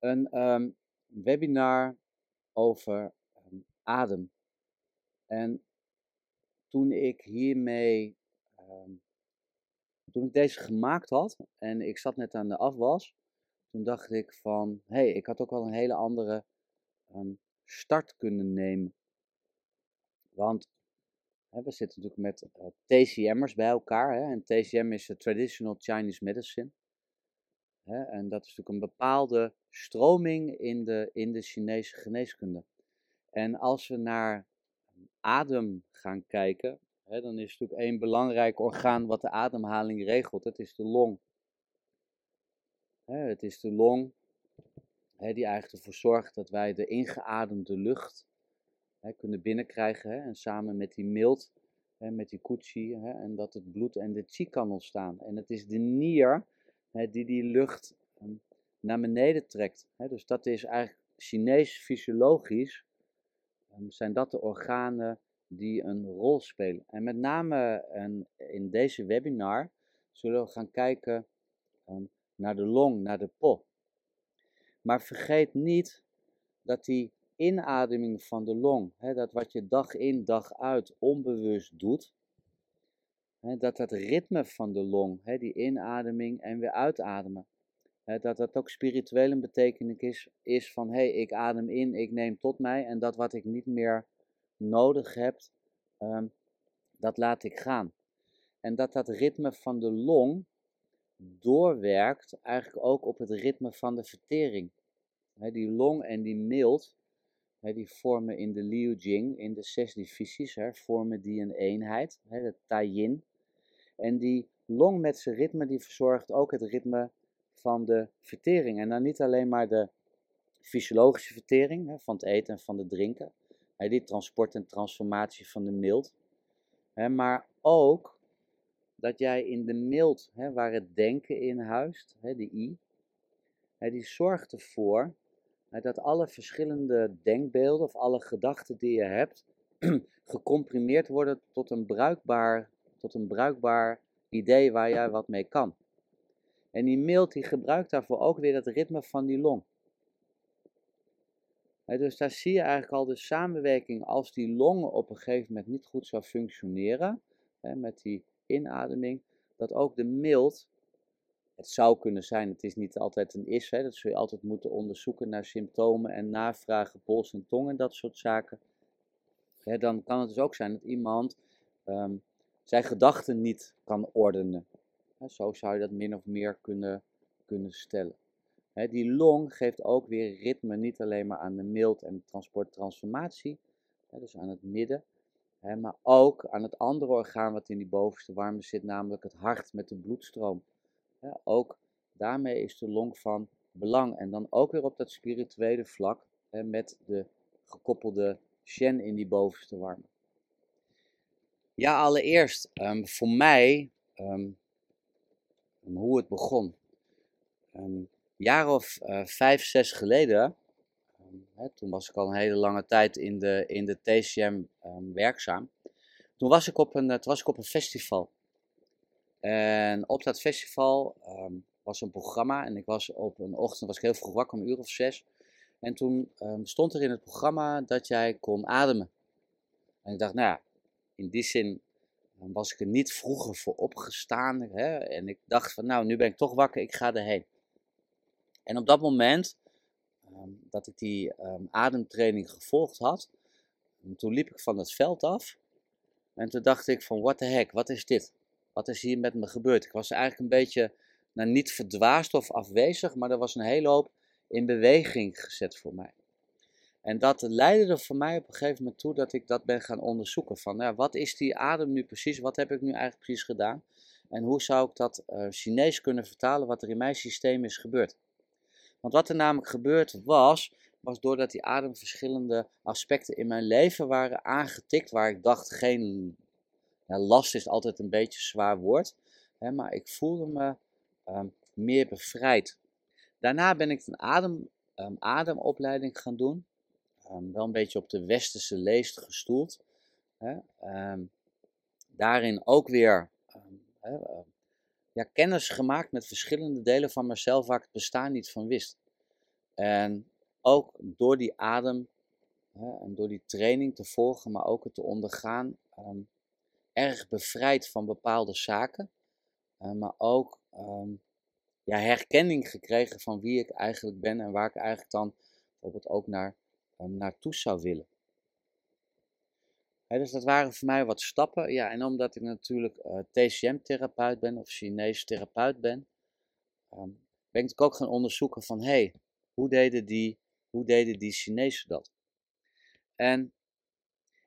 een ehm, webinar over ehm, adem. En toen ik hiermee, ehm, toen ik deze gemaakt had en ik zat net aan de afwas, toen dacht ik van, hé, hey, ik had ook wel een hele andere start kunnen nemen. Want hè, we zitten natuurlijk met uh, TCM'ers bij elkaar. Hè, en TCM is Traditional Chinese Medicine. En dat is natuurlijk een bepaalde stroming in de, in de Chinese geneeskunde. En als we naar adem gaan kijken, dan is natuurlijk één belangrijk orgaan wat de ademhaling regelt. Het is de long. Het is de long die eigenlijk ervoor zorgt dat wij de ingeademde lucht kunnen binnenkrijgen. En samen met die mild, met die koetsie, en dat het bloed en de chi kan ontstaan. En het is de nier die die lucht ehm, naar beneden trekt. Dus dat is eigenlijk Chinees fysiologisch, ehm, zijn dat de organen die een rol spelen. En met name in deze webinar zullen we gaan kijken ehm, naar de long, naar de po. Maar vergeet niet dat die inademing van de long, dat wat je dag in dag uit onbewust doet, dat dat ritme van de long, hè, die inademing en weer uitademen, hè, dat dat ook spiritueel een betekenis is, is van hé, hey, ik adem in, ik neem tot mij en dat wat ik niet meer nodig heb, um, dat laat ik gaan. En dat dat ritme van de long doorwerkt eigenlijk ook op het ritme van de vertering. die long en die mild, die vormen in de Liu Jing, in de zes divisies, vormen die een eenheid, de Tai Yin. En die long met zijn ritme, die verzorgt ook het ritme van de vertering. En dan niet alleen maar de fysiologische vertering van het eten en van het drinken, die transport en transformatie van de mild, maar ook dat jij in de mild, waar het denken in huist, de I, die zorgt ervoor dat alle verschillende denkbeelden of alle gedachten die je hebt, gecomprimeerd worden tot een bruikbaar, tot een bruikbaar idee waar jij wat mee kan. En die mild die gebruikt daarvoor ook weer het ritme van die long. dus daar zie je eigenlijk al de samenwerking als die longen op een gegeven moment niet goed zou functioneren, met die inademing, dat ook de mild het zou kunnen zijn, het is niet altijd een is, dat zul je altijd moeten onderzoeken naar symptomen en navragen, pols en tong en dat soort zaken. Dan kan het dus ook zijn dat iemand ehm, zijn gedachten niet kan ordenen. Zo zou je dat min of meer kunnen, kunnen stellen. Die long geeft ook weer ritme, niet alleen maar aan de mild en transporttransformatie, dus aan het midden, maar ook aan het andere orgaan wat in die bovenste warme zit, namelijk het hart met de bloedstroom. Ook daarmee is de long van belang. En dan ook weer op dat spirituele vlak met de gekoppelde Shen in die bovenste warme. Ja, allereerst um, voor mij um, hoe het begon. Een jaar of uh, vijf, zes geleden, hè, toen was ik al een hele lange tijd in de, in de TCM werkzaam. Toen was ik op een, toen was ik op een festival. En op dat festival was een programma en ik was op een ochtend, was ik heel vroeg wakker, om een uur of zes. En toen stond er in het programma dat jij kon ademen. En ik dacht, nou ja, in die zin ehm, was ik er niet vroeger voor opgestaan. Hè? En ik dacht van, nou, nu ben ik toch wakker, ik ga erheen. En op dat moment um, dat ik die ademtraining gevolgd had, toen liep ik van het veld af. En toen dacht ik van, what the heck, wat is dit? wat is hier met me gebeurd? Ik was eigenlijk een beetje, nou, niet verdwaasd of afwezig, maar er was een hele hoop in beweging gezet voor mij. En dat leidde er voor mij op een gegeven moment toe dat ik dat ben gaan onderzoeken. Van ja, wat is die adem nu precies? Wat heb ik nu eigenlijk precies gedaan? En hoe zou ik dat uh, Chinees kunnen vertalen wat er in mijn systeem is gebeurd? Want wat er namelijk gebeurd was, was doordat die adem verschillende aspecten in mijn leven waren aangetikt, waar ik dacht geen ja, last is altijd een beetje zwaar woord, hè, maar ik voelde me ehm, meer bevrijd. Daarna ben ik een adem, um, ademopleiding gaan doen. Um, wel een beetje op de westerse leest gestoeld. Hè. daarin ook weer ja, kennis gemaakt met verschillende delen van mezelf waar ik het bestaan niet van wist. En ook door die adem hè, en door die training te volgen, maar ook het te ondergaan, ehm, erg bevrijd van bepaalde zaken. Maar ook ehm, ja, herkenning gekregen van wie ik eigenlijk ben en waar ik eigenlijk dan bijvoorbeeld ook naar, naartoe zou willen. dus dat waren voor mij wat stappen. Ja, en omdat ik natuurlijk eh, TCM-therapeut ben of Chinees therapeut ben, um, ben ik ook gaan onderzoeken van, hé, hey, hoe, deden die, hoe deden die Chinezen dat? En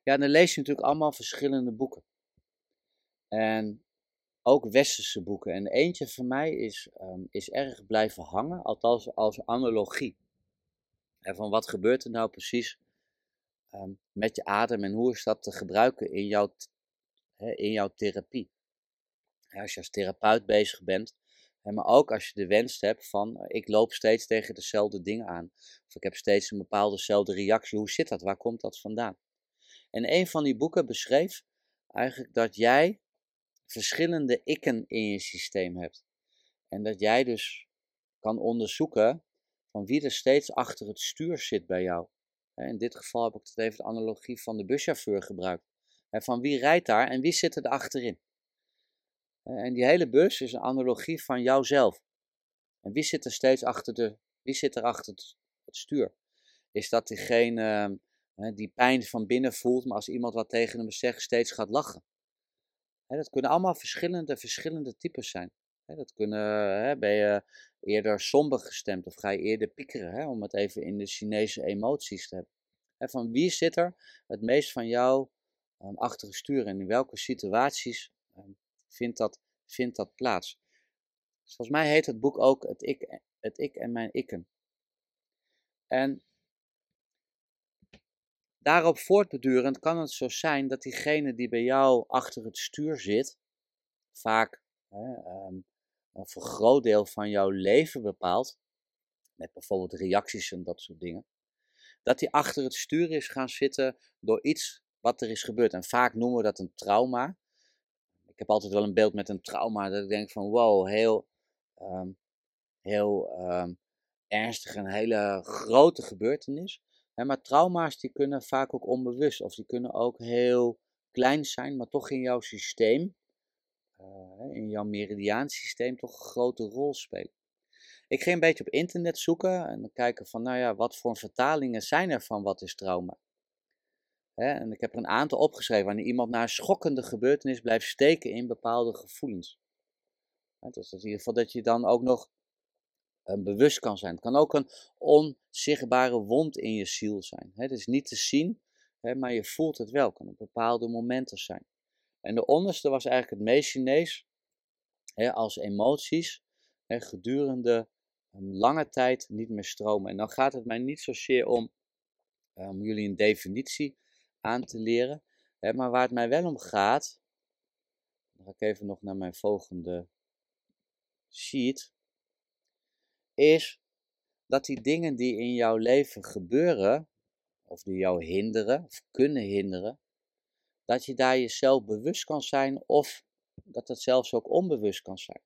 ja, dan lees je natuurlijk allemaal verschillende boeken. En ook westerse boeken. En eentje van mij is, um, is erg blijven hangen, althans als analogie. En van wat gebeurt er nou precies um, met je adem en hoe is dat te gebruiken in jouw, in jouw therapie. als je als therapeut bezig bent, maar ook als je de wens hebt van eh, ik loop steeds tegen dezelfde dingen aan. Of ik heb steeds een bepaaldezelfde reactie. Hoe zit dat? Waar komt dat vandaan? En een van die boeken beschreef eigenlijk dat jij verschillende ikken in je systeem hebt. En dat jij dus kan onderzoeken van wie er steeds achter het stuur zit bij jou. In dit geval heb ik het even de analogie van de buschauffeur gebruikt. Van wie rijdt daar en wie zit er achterin? En die hele bus is een analogie van jouzelf. En wie zit er steeds achter, de, wie zit er achter het, stuur? Is dat diegene die pijn van binnen voelt, maar als iemand wat tegen hem zegt, steeds gaat lachen? dat kunnen allemaal verschillende, verschillende types zijn. Dat kunnen, ben je eerder somber gestemd of ga je eerder piekeren, om het even in de Chinese emoties te hebben. van wie zit er het meest van jou um, achter het stuur en in welke situaties ehm, vindt dat, vindt dat plaats? Dus volgens mij heet het boek ook het ik, het ik en mijn ikken. En Daarop voortbedurend kan het zo zijn dat diegene die bij jou achter het stuur zit, vaak hè, um, een groot deel van jouw leven bepaalt, met bijvoorbeeld reacties en dat soort dingen, dat die achter het stuur is gaan zitten door iets wat er is gebeurd. En vaak noemen we dat een trauma. Ik heb altijd wel een beeld met een trauma dat ik denk van wow, heel, um, heel um, ernstig, een hele grote gebeurtenis maar trauma's die kunnen vaak ook onbewust of die kunnen ook heel klein zijn, maar toch in jouw systeem, in jouw meridiaansysteem, toch een grote rol spelen. Ik ging een beetje op internet zoeken en kijken van, nou ja, wat voor vertalingen zijn er van wat is trauma? En ik heb er een aantal opgeschreven wanneer iemand na een schokkende gebeurtenis blijft steken in bepaalde gevoelens. Hè, dus in ieder geval dat je dan ook nog bewust kan zijn. Het kan ook een onzichtbare wond in je ziel zijn. Het is niet te zien, maar je voelt het wel. Het kan op bepaalde momenten zijn. En de onderste was eigenlijk het meest Chinees, als emoties gedurende een lange tijd niet meer stromen. En dan gaat het mij niet zozeer om om jullie een definitie aan te leren, maar waar het mij wel om gaat, dan ga ik even nog naar mijn volgende sheet is dat die dingen die in jouw leven gebeuren, of die jou hinderen, of kunnen hinderen, dat je daar jezelf bewust kan zijn of dat het zelfs ook onbewust kan zijn.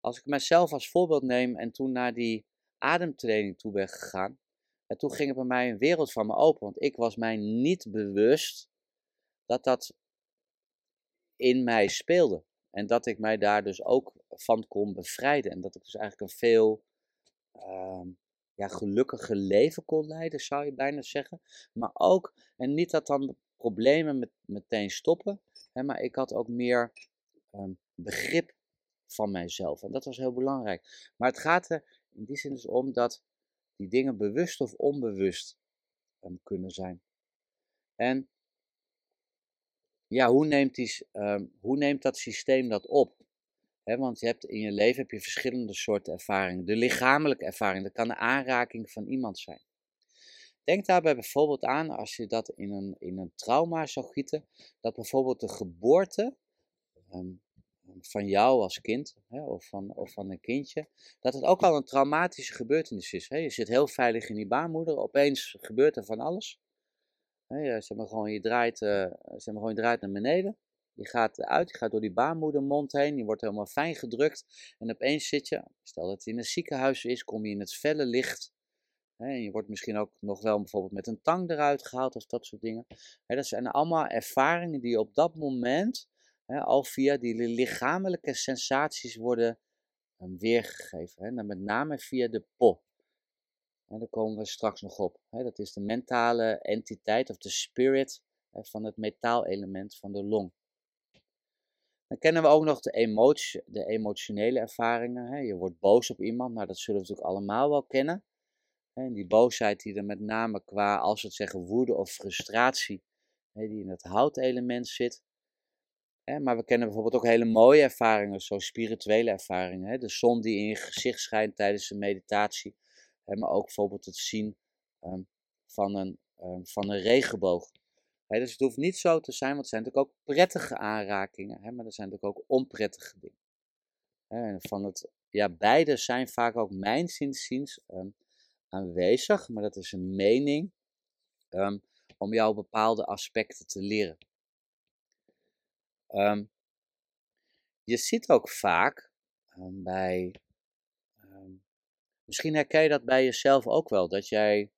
Als ik mezelf als voorbeeld neem en toen naar die ademtraining toe ben gegaan, en toen ging er bij mij een wereld van me open, want ik was mij niet bewust dat dat in mij speelde. En dat ik mij daar dus ook van kon bevrijden. En dat ik dus eigenlijk een veel uh, ja, gelukkige leven kon leiden, zou je bijna zeggen. Maar ook, en niet dat dan problemen met, meteen stoppen, hè, maar ik had ook meer um, begrip van mijzelf. En dat was heel belangrijk. Maar het gaat er in die zin dus om dat die dingen bewust of onbewust um, kunnen zijn. En ja, hoe neemt, die, um, hoe neemt dat systeem dat op? want je hebt in je leven heb je verschillende soorten ervaringen. De lichamelijke ervaring, dat kan de aanraking van iemand zijn. Denk daarbij bijvoorbeeld aan, als je dat in een, in een trauma zou gieten, dat bijvoorbeeld de geboorte ehm, van jou als kind, hè, of, van, of van een kindje, dat het ook al een traumatische gebeurtenis is. Hè. Je zit heel veilig in die baarmoeder, opeens gebeurt er van alles. Zeg maar gewoon, je, draait, maar gewoon, je draait naar beneden. Je gaat uit, je gaat door die baarmoedermond heen, je wordt helemaal fijn gedrukt. En opeens zit je, stel dat het in een ziekenhuis is, kom je in het felle licht en je wordt misschien ook nog wel bijvoorbeeld met een tang eruit gehaald of dat soort dingen. dat zijn allemaal ervaringen die op dat moment al via die lichamelijke sensaties worden ehm, weergegeven. met name via de po. daar komen we straks nog op. dat is de mentale entiteit of de spirit van het metaalelement van de long. Dan kennen we ook nog de, emotie, de emotionele ervaringen. Je wordt boos op iemand, nou dat zullen we natuurlijk allemaal wel kennen. En die boosheid die er met name qua, als we het zeggen, woede of frustratie, die in het houtelement zit. Maar we kennen bijvoorbeeld ook hele mooie ervaringen, zo spirituele ervaringen. De zon die in je gezicht schijnt tijdens een meditatie. Maar ook bijvoorbeeld het zien ehm, van, een, ehm, van een regenboog. Dus het hoeft niet zo te zijn, want het zijn natuurlijk ook prettige aanrakingen. Maar er zijn natuurlijk ook onprettige dingen. En van het, ja, beide zijn vaak ook mijn zinziens um, aanwezig, maar dat is een mening um, om jou bepaalde aspecten te leren. Um, je ziet ook vaak um, bij, misschien herken je dat bij jezelf ook wel, dat jij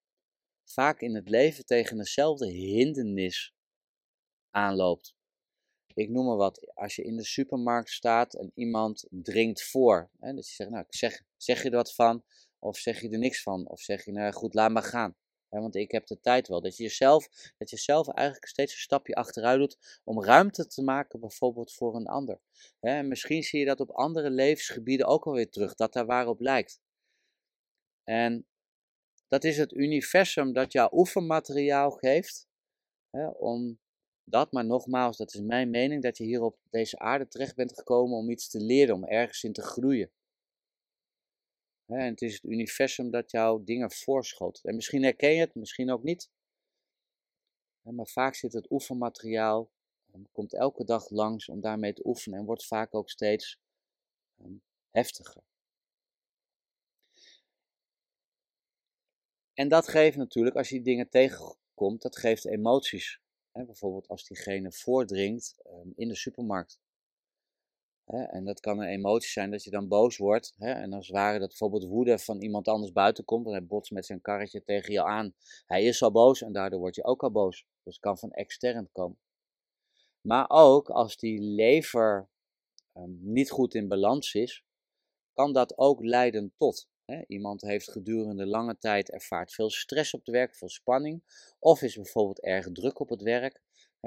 vaak in het leven tegen dezelfde hindernis aanloopt. Ik noem maar wat, als je in de supermarkt staat en iemand dringt voor, hè, dat je zegt, nou, zeg, zeg je er wat van? Of zeg je er niks van? Of zeg je, nou goed, laat maar gaan. want ik heb de tijd wel. Dat je, jezelf, dat je zelf eigenlijk steeds een stapje achteruit doet om ruimte te maken, bijvoorbeeld voor een ander. en misschien zie je dat op andere levensgebieden ook alweer terug, dat daar waarop lijkt. En dat is het universum dat jou oefenmateriaal geeft, om dat, maar nogmaals, dat is mijn mening, dat je hier op deze aarde terecht bent gekomen om iets te leren, om ergens in te groeien. En het is het universum dat jou dingen voorschot. En misschien herken je het, misschien ook niet. Maar vaak zit het oefenmateriaal, komt elke dag langs om daarmee te oefenen en wordt vaak ook steeds ehm, heftiger. En dat geeft natuurlijk, als je dingen tegenkomt, dat geeft emoties. Bijvoorbeeld als diegene voordringt ehm, in de supermarkt. En dat kan een emotie zijn dat je dan boos wordt. En als het ware dat bijvoorbeeld woede van iemand anders buiten komt. Dan hij botst met zijn karretje tegen je aan. Hij is al boos en daardoor word je ook al boos. Dus het kan van extern komen. Maar ook als die lever ehm, niet goed in balans is, kan dat ook leiden tot. Iemand heeft gedurende lange tijd ervaart veel stress op het werk, veel spanning. Of is bijvoorbeeld erg druk op het werk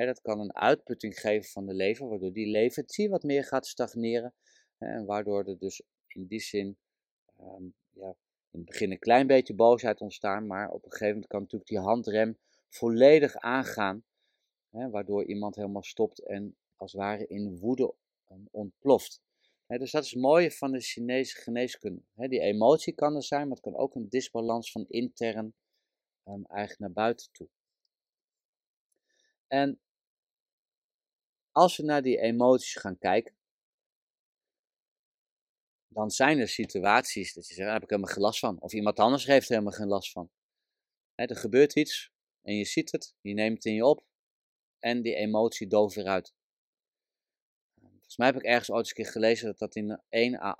dat kan een uitputting geven van de lever, waardoor die levertie wat meer gaat stagneren. en waardoor er dus in die zin ehm, ja, in het begin een klein beetje boosheid ontstaan, maar op een gegeven moment kan natuurlijk die handrem volledig aangaan. waardoor iemand helemaal stopt en als het ware in woede um, dus dat is het mooie van de Chinese geneeskunde. die emotie kan er zijn, maar het kan ook een disbalans van intern um, eigenlijk naar buiten toe. En als we naar die emoties gaan kijken, dan zijn er situaties dat je zegt, daar heb ik helemaal geen last van. Of iemand anders heeft er helemaal geen last van. er gebeurt iets en je ziet het, je neemt het in je op en die emotie dooft weer uit. Volgens mij heb ik ergens ooit eens een keer gelezen dat dat in 1 à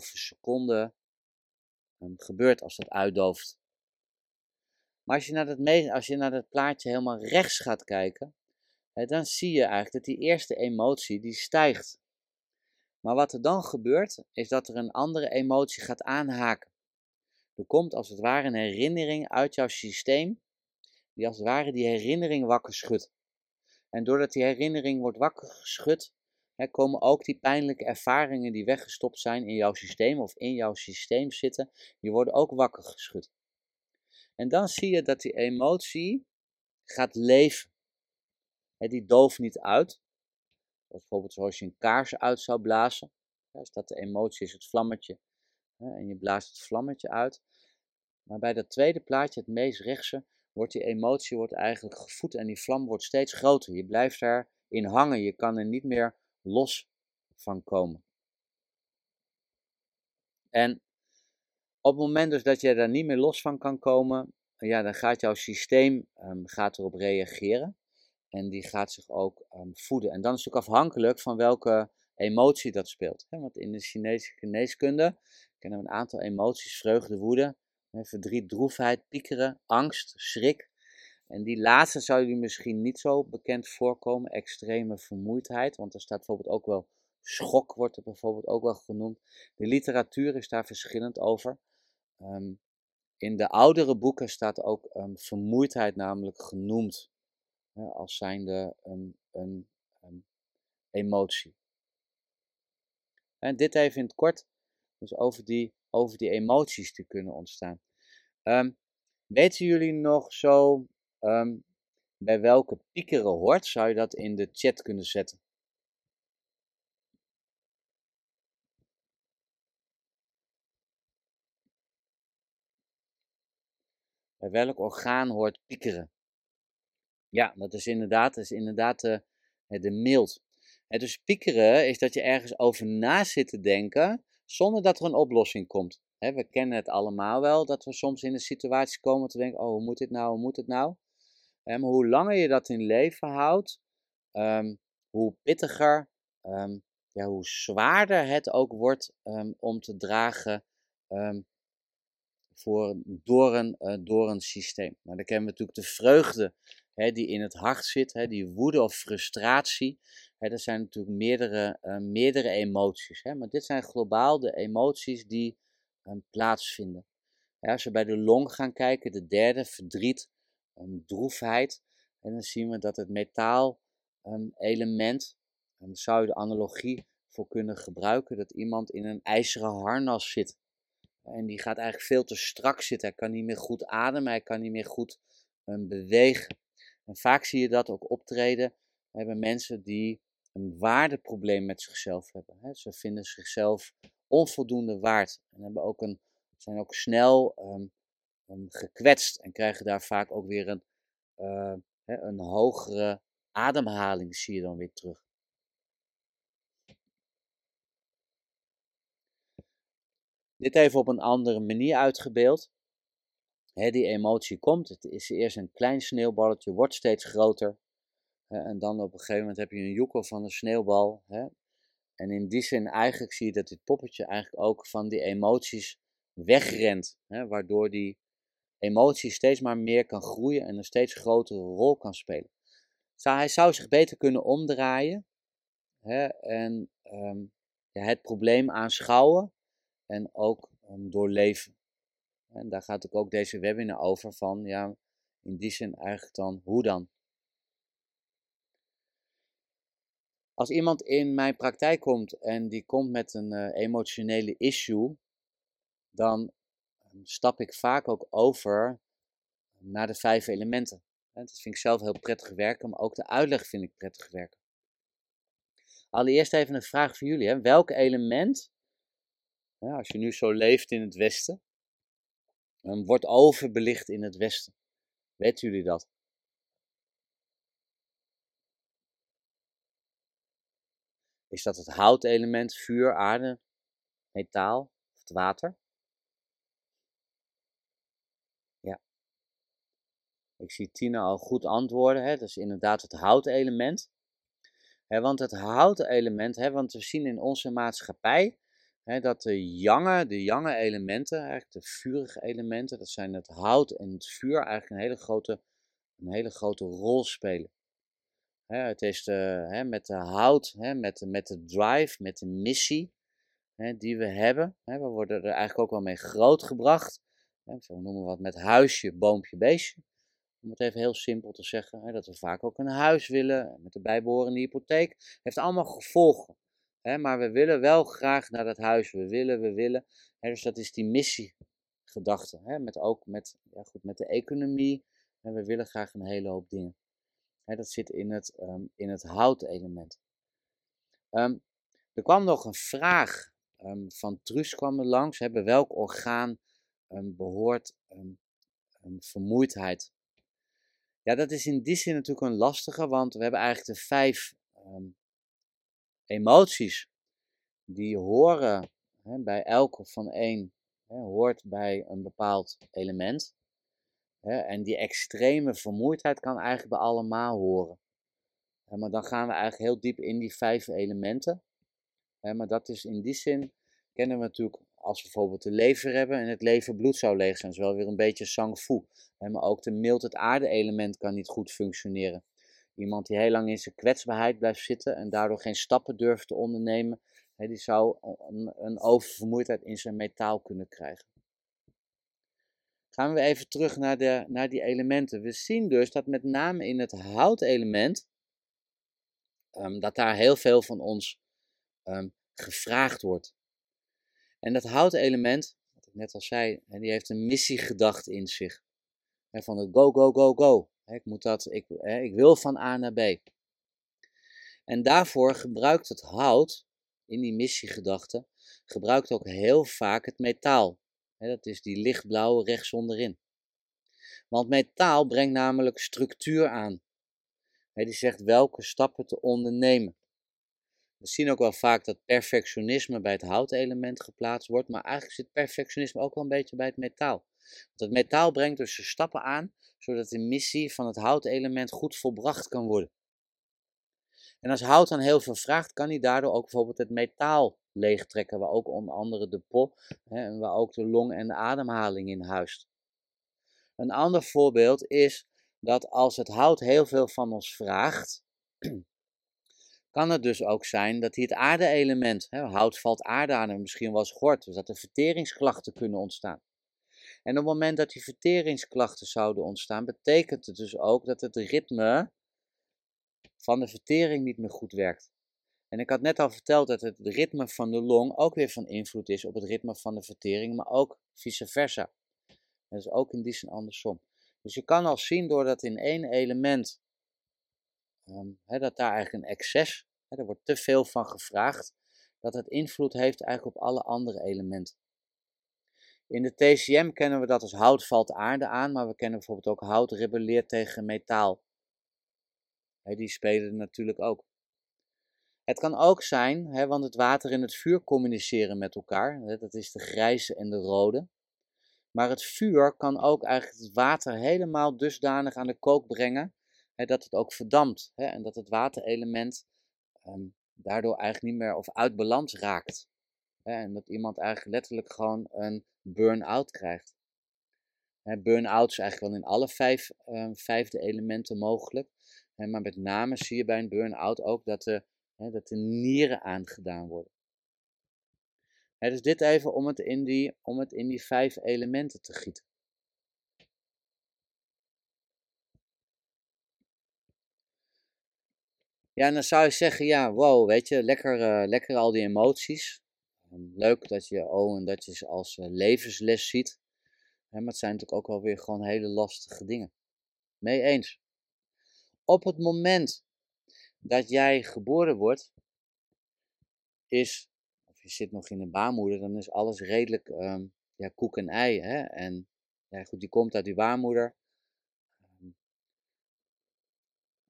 1,5 seconde ehm, gebeurt als dat uitdooft. Maar als je naar dat, als je naar dat plaatje helemaal rechts gaat kijken, dan zie je eigenlijk dat die eerste emotie die stijgt. Maar wat er dan gebeurt, is dat er een andere emotie gaat aanhaken. Er komt als het ware een herinnering uit jouw systeem, die als het ware die herinnering wakker schudt. En doordat die herinnering wordt wakker geschud, komen ook die pijnlijke ervaringen die weggestopt zijn in jouw systeem of in jouw systeem zitten, die worden ook wakker geschud. En dan zie je dat die emotie gaat leven die dooft niet uit. Bijvoorbeeld zoals je een kaars uit zou blazen. Als dat de emotie is, het vlammetje. En je blaast het vlammetje uit. Maar bij dat tweede plaatje, het meest rechtse, wordt die emotie wordt eigenlijk gevoed en die vlam wordt steeds groter. Je blijft daarin hangen, je kan er niet meer los van komen. En op het moment dus dat je daar niet meer los van kan komen, ja, dan gaat jouw systeem um, gaat erop reageren. En die gaat zich ook um, voeden. En dan is het ook afhankelijk van welke emotie dat speelt. Want in de Chinese geneeskunde kennen we een aantal emoties: vreugde, woede, verdriet, droefheid, piekeren, angst, schrik. En die laatste zou jullie misschien niet zo bekend voorkomen, extreme vermoeidheid, want er staat bijvoorbeeld ook wel schok, wordt er bijvoorbeeld ook wel genoemd. De literatuur is daar verschillend over. Um, in de oudere boeken staat ook um, vermoeidheid namelijk genoemd hè, als zijnde een, een, emotie. En dit even in het kort, dus over die, over die emoties die kunnen ontstaan. Um, weten jullie nog zo um, bij welke piekeren hoort? Zou je dat in de chat kunnen zetten? Bij welk orgaan hoort piekeren? Ja, dat is inderdaad, dat is inderdaad de, de mild. dus piekeren is dat je ergens over na zit te denken zonder dat er een oplossing komt. we kennen het allemaal wel, dat we soms in een situatie komen te denken, oh, hoe moet dit nou, hoe moet het nou? Maar hoe langer je dat in leven houdt, um, hoe pittiger, um, ja, hoe zwaarder het ook wordt um, om te dragen voor, door, een, uh, door een systeem. Nou, dan kennen we natuurlijk de vreugde hè, die in het hart zit, hè, die woede of frustratie. Hè, dat zijn natuurlijk meerdere, uh, meerdere emoties. Hè, maar dit zijn globaal de emoties die plaatsvinden. Ja, als we bij de long gaan kijken, de derde, verdriet, um, droefheid. En dan zien we dat het metaal um, element, daar zou je de analogie voor kunnen gebruiken, dat iemand in een ijzeren harnas zit. En die gaat eigenlijk veel te strak zitten. Hij kan niet meer goed ademen, hij kan niet meer goed um, bewegen. En vaak zie je dat ook optreden bij mensen die een waardeprobleem met zichzelf hebben. Ze vinden zichzelf onvoldoende waard en hebben ook een, zijn ook snel um, um, gekwetst en krijgen daar vaak ook weer een, uh, een hogere ademhaling, zie je dan weer terug. Dit even op een andere manier uitgebeeld. die emotie komt, het is eerst een klein sneeuwballetje, wordt steeds groter. en dan op een gegeven moment heb je een joekel van een sneeuwbal. En in die zin eigenlijk zie je dat dit poppetje eigenlijk ook van die emoties wegrent. waardoor die emotie steeds maar meer kan groeien en een steeds grotere rol kan spelen. hij zou zich beter kunnen omdraaien en ehm, het probleem aanschouwen en ook um, doorleven. En daar gaat ook deze webinar over van, ja, in die zin eigenlijk dan, hoe dan? Als iemand in mijn praktijk komt en die komt met een uh, emotionele issue, dan ehm, stap ik vaak ook over naar de vijf elementen. Dat vind ik zelf heel prettig werken, maar ook de uitleg vind ik prettig werken. Allereerst even een vraag voor jullie. Hè. Welk element als je nu zo leeft in het Westen, dan wordt overbelicht in het Westen. Weten jullie dat? Is dat het houtelement, vuur, aarde, metaal of het water? Ja. Ik zie Tina al goed antwoorden. Hè? Dat is inderdaad het houtelement. Hè, want het houtelement, hè, want we zien in onze maatschappij dat de jange, de jange elementen, eigenlijk de vurige elementen, dat zijn het hout en het vuur, eigenlijk een hele grote, een hele grote rol spelen. het is de, met de hout, met, met de drive, met de missie die we hebben. we worden er eigenlijk ook wel mee grootgebracht. zo noemen we wat met huisje, boompje, beestje. Om het even heel simpel te zeggen, dat we vaak ook een huis willen, met de bijbehorende hypotheek. heeft allemaal gevolgen maar we willen wel graag naar dat huis. We willen, we willen. dus dat is die missiegedachte. met ook met, ja goed, met de economie. En we willen graag een hele hoop dingen. dat zit in het, um, in het houtelement. Um, er kwam nog een vraag um, van Truus kwam er langs. Hebben welk orgaan behoort vermoeidheid? Ja, dat is in die zin natuurlijk een lastige, want we hebben eigenlijk de vijf emoties, die horen hè, bij elke van één, hoort bij een bepaald element. Hè, en die extreme vermoeidheid kan eigenlijk bij allemaal horen. maar dan gaan we eigenlijk heel diep in die vijf elementen. maar dat is in die zin, kennen we natuurlijk als we bijvoorbeeld de lever hebben en het leverbloed zou leeg zijn, is wel weer een beetje sang-fu. Maar ook de mild, het aarde-element kan niet goed functioneren. Iemand die heel lang in zijn kwetsbaarheid blijft zitten en daardoor geen stappen durft te ondernemen, die zou een, oververmoeidheid in zijn metaal kunnen krijgen. Gaan we even terug naar, de, naar die elementen. We zien dus dat met name in het houtelement, um, dat daar heel veel van ons ehm, gevraagd wordt. En dat houtelement, wat ik net al zei, die heeft een missiegedachte in zich. Van het go, go, go, go. Ik, moet dat, ik, ik wil van A naar B. En daarvoor gebruikt het hout, in die missiegedachte, gebruikt ook heel vaak het metaal. Dat is die lichtblauwe rechts onderin. Want metaal brengt namelijk structuur aan. Die zegt welke stappen te ondernemen. We zien ook wel vaak dat perfectionisme bij het houtelement geplaatst wordt, maar eigenlijk zit perfectionisme ook wel een beetje bij het metaal. Want het metaal brengt dus de stappen aan, zodat de missie van het houtelement goed volbracht kan worden. En als hout dan heel veel vraagt, kan hij daardoor ook bijvoorbeeld het metaal leegtrekken, waar ook onder andere de po hè, en waar ook de long en de ademhaling in huist. Een ander voorbeeld is dat als het hout heel veel van ons vraagt, kan het dus ook zijn dat hij het aarde-element, hout valt aarde aan en misschien eens gehoord, dus dat er verteringsklachten kunnen ontstaan. En op het moment dat die verteringsklachten zouden ontstaan, betekent het dus ook dat het ritme van de vertering niet meer goed werkt. En ik had net al verteld dat het ritme van de long ook weer van invloed is op het ritme van de vertering, maar ook vice versa. Dat is ook in die zin andersom. Dus je kan al zien doordat in één element, um, dat daar eigenlijk een excess, hè, er wordt te veel van gevraagd, dat het invloed heeft eigenlijk op alle andere elementen. In de TCM kennen we dat als hout valt aarde aan, maar we kennen bijvoorbeeld ook hout rebelleert tegen metaal. die spelen natuurlijk ook. Het kan ook zijn, hè, want het water en het vuur communiceren met elkaar. Dat is de grijze en de rode. Maar het vuur kan ook eigenlijk het water helemaal dusdanig aan de kook brengen hè, dat het ook verdampt. Hè, en dat het waterelement um, daardoor eigenlijk niet meer of uit balans raakt. Hè, en dat iemand eigenlijk letterlijk gewoon een burn-out krijgt. Burn-out is eigenlijk wel in alle vijf um, vijfde elementen mogelijk. maar met name zie je bij een burn-out ook dat de dat de nieren aangedaan worden. dus dit even om het, in die, om het in die vijf elementen te gieten. Ja, en dan zou je zeggen, ja, wow, weet je, lekker, uh, lekker al die emoties. Ehm, leuk dat je oh, en dat je ze als uh, levensles ziet. maar het zijn natuurlijk ook wel weer gewoon hele lastige dingen. Mee eens. Op het moment dat jij geboren wordt, is, of je zit nog in een baarmoeder, dan is alles redelijk um, ja, koek en ei. Hè? En ja, goed, die komt uit die baarmoeder.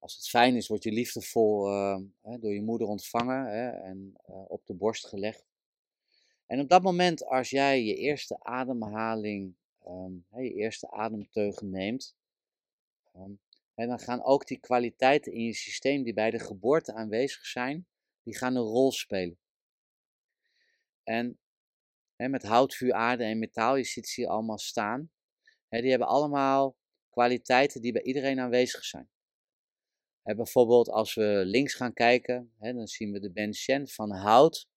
Als het fijn is, word je liefdevol hè, door je moeder ontvangen hè, en uh, op de borst gelegd. En op dat moment, als jij je eerste ademhaling, um, je eerste ademteugen neemt, en dan gaan ook die kwaliteiten in je systeem die bij de geboorte aanwezig zijn, die gaan een rol spelen. En met hout, vuur, aarde en metaal, je ziet ze hier allemaal staan. Die hebben allemaal kwaliteiten die bij iedereen aanwezig zijn. Hè, bijvoorbeeld als we links gaan kijken, dan zien we de Ben van hout.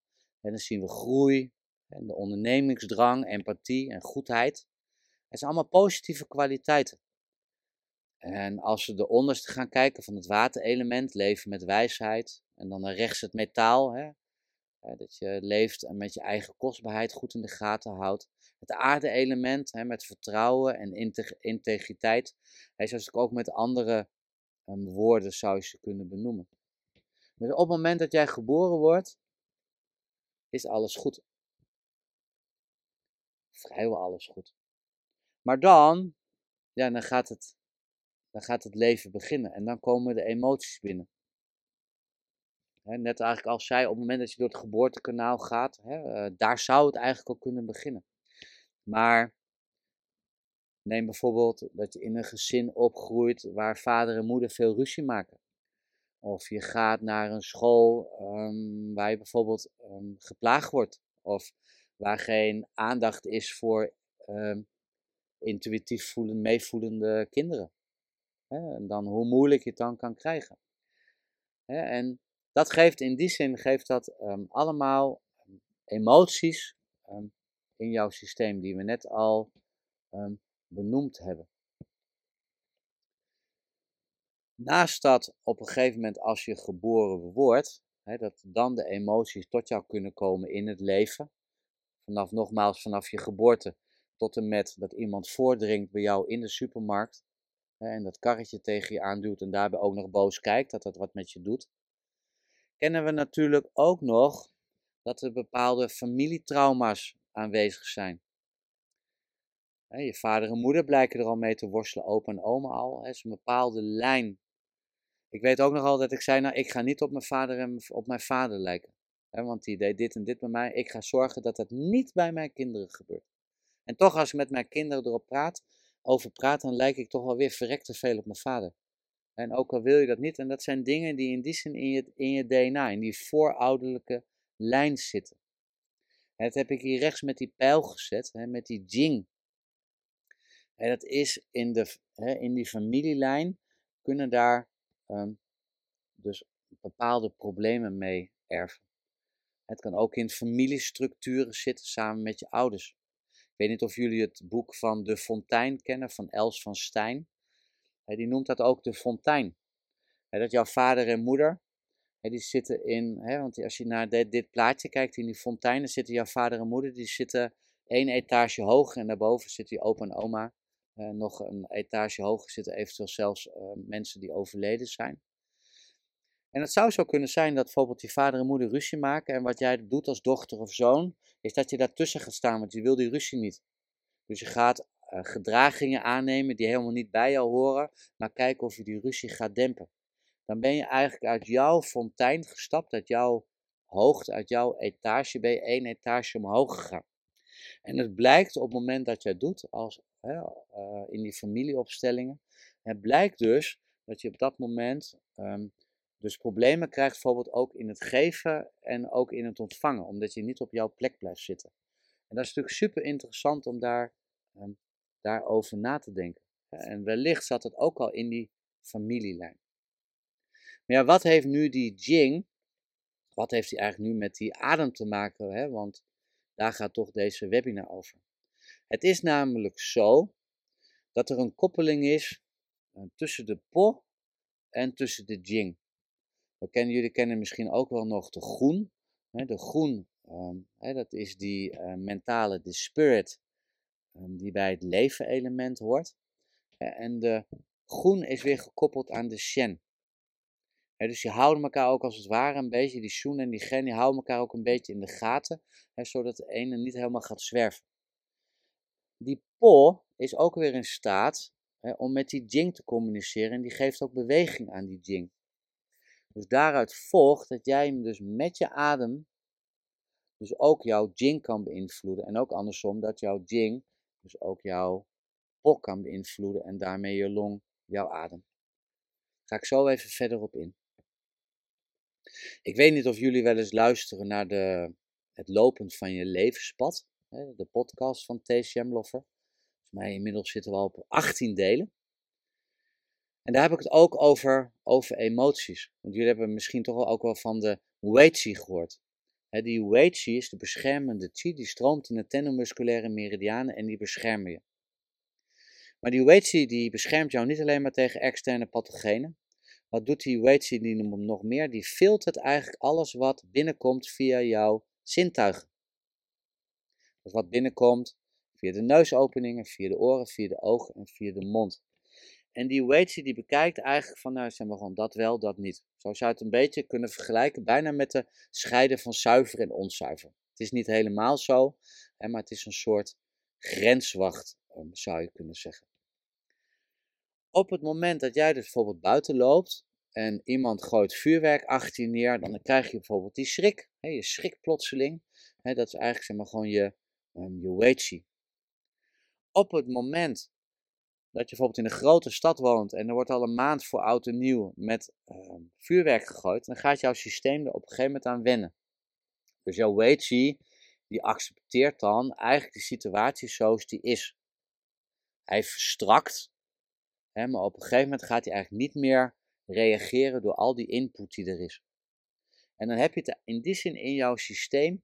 En dan zien we groei, en de ondernemingsdrang, empathie en goedheid. Het zijn allemaal positieve kwaliteiten. En als we de onderste gaan kijken van het waterelement, leven met wijsheid. En dan naar rechts het metaal, hè, dat je leeft en met je eigen kostbaarheid goed in de gaten houdt. Het aarde-element met vertrouwen en integriteit. Hè, zoals ik ook met andere um, woorden zou je ze kunnen benoemen. Dus op het moment dat jij geboren wordt, is alles goed. Vrijwel alles goed. Maar dan, ja, dan gaat het dan gaat het leven beginnen. En dan komen de emoties binnen. net eigenlijk als zij, op het moment dat je door het geboortekanaal gaat, eh, daar zou het eigenlijk al kunnen beginnen. Maar neem bijvoorbeeld dat je in een gezin opgroeit waar vader en moeder veel ruzie maken. Of je gaat naar een school ehm, waar je bijvoorbeeld um, geplaagd wordt. Of waar geen aandacht is voor ehm, intuïtief voelen, meevoelende kinderen. En dan hoe moeilijk je het dan kan krijgen. En dat geeft in die zin geeft dat allemaal emoties in jouw systeem die we net al benoemd hebben. Naast dat op een gegeven moment als je geboren wordt, hè, dat dan de emoties tot jou kunnen komen in het leven. Vanaf nogmaals, vanaf je geboorte tot en met dat iemand voordringt bij jou in de supermarkt. Hè, en dat karretje tegen je aanduwt en daarbij ook nog boos kijkt, dat dat wat met je doet. Kennen we natuurlijk ook nog dat er bepaalde familietrauma's aanwezig zijn. Je vader en moeder blijken er al mee te worstelen, opa en oma al. Het is een bepaalde lijn ik weet ook nog al dat ik zei, nou, ik ga niet op mijn vader en op mijn vader lijken. want die deed dit en dit bij mij. Ik ga zorgen dat dat niet bij mijn kinderen gebeurt. En toch, als ik met mijn kinderen erop praat, over praat, dan lijk ik toch wel weer verrekt te veel op mijn vader. En ook al wil je dat niet, en dat zijn dingen die in die zin in je, in je DNA, in die voorouderlijke lijn zitten. En dat heb ik hier rechts met die pijl gezet, hè, met die jing. En dat is in, de, hè, in die familielijn, kunnen daar Ehm, dus bepaalde problemen mee erven. Het kan ook in familiestructuren zitten samen met je ouders. Ik weet niet of jullie het boek van De Fontein kennen, van Els van Stijn. Die noemt dat ook de fontein. Dat jouw vader en moeder, die zitten in, want als je naar dit, plaatje kijkt in die fontein, dan zitten jouw vader en moeder, die zitten één etage hoger en daarboven zitten je opa en oma uh, nog een etage hoger zitten eventueel zelfs uh, mensen die overleden zijn. En het zou zo kunnen zijn dat bijvoorbeeld je vader en moeder ruzie maken en wat jij doet als dochter of zoon, is dat je daartussen gaat staan, want je wil die ruzie niet. Dus je gaat uh, gedragingen aannemen die helemaal niet bij jou horen, maar kijken of je die ruzie gaat dempen. Dan ben je eigenlijk uit jouw fontein gestapt, uit jouw hoogte, uit jouw etage, ben je één etage omhoog gegaan. En het blijkt op het moment dat jij doet, als uh, in die familieopstellingen. Het blijkt dus dat je op dat moment um, dus problemen krijgt, bijvoorbeeld ook in het geven en ook in het ontvangen, omdat je niet op jouw plek blijft zitten. En dat is natuurlijk super interessant om daar, um, daarover na te denken. En wellicht zat het ook al in die familielijn. Maar ja, wat heeft nu die Jing, wat heeft hij eigenlijk nu met die adem te maken? Hè? Want daar gaat toch deze webinar over. Het is namelijk zo dat er een koppeling is eh, tussen de po en tussen de jing. Jullie kennen misschien ook wel nog de groen. De groen, ehm, dat is die eh, mentale, de spirit, ehm, die bij het leven element hoort. En de groen is weer gekoppeld aan de shen. Dus die houden elkaar ook als het ware een beetje, die shen en die gen, die houden elkaar ook een beetje in de gaten, zodat de ene niet helemaal gaat zwerven die Po is ook weer in staat om met die Jing te communiceren en die geeft ook beweging aan die Jing. Dus daaruit volgt dat jij dus met je adem dus ook jouw Jing kan beïnvloeden en ook andersom dat jouw Jing dus ook jouw Po kan beïnvloeden en daarmee je long, jouw adem. Ga ik zo even verder op in. Ik weet niet of jullie wel eens luisteren naar de, het lopen van je levenspad de podcast van T. Shemloffer. Volgens mij inmiddels zitten we al op 18 delen. En daar heb ik het ook over, over emoties. Want jullie hebben misschien toch wel ook wel van de Weiqi gehoord. die Weiqi is de beschermende chi, die stroomt in de tenomusculaire meridianen en die beschermen je. Maar die Weiqi die beschermt jou niet alleen maar tegen externe pathogenen. Wat doet die Weiqi nog meer? Die filtert eigenlijk alles wat binnenkomt via jouw zintuigen. Dus wat binnenkomt via de neusopeningen, via de oren, via de ogen en via de mond. En die Weighty die bekijkt eigenlijk van, nou zeg maar gewoon dat wel, dat niet. Zo zou je het een beetje kunnen vergelijken, bijna met de scheiden van zuiver en onzuiver. Het is niet helemaal zo, maar het is een soort grenswacht, ehm, zou je kunnen zeggen. Op het moment dat jij dus bijvoorbeeld buiten loopt en iemand gooit vuurwerk achter je neer, dan krijg je bijvoorbeeld die schrik. Hè, je schrik plotseling. Hè, dat is eigenlijk zeg maar gewoon je um, Op het moment dat je bijvoorbeeld in een grote stad woont en er wordt al een maand voor oud en nieuw met ehm, vuurwerk gegooid, dan gaat jouw systeem er op een gegeven moment aan wennen. Dus jouw Weiqi die accepteert dan eigenlijk de situatie zoals die is. Hij verstrakt, hè, maar op een gegeven moment gaat hij eigenlijk niet meer reageren door al die input die er is. En dan heb je het in die zin in jouw systeem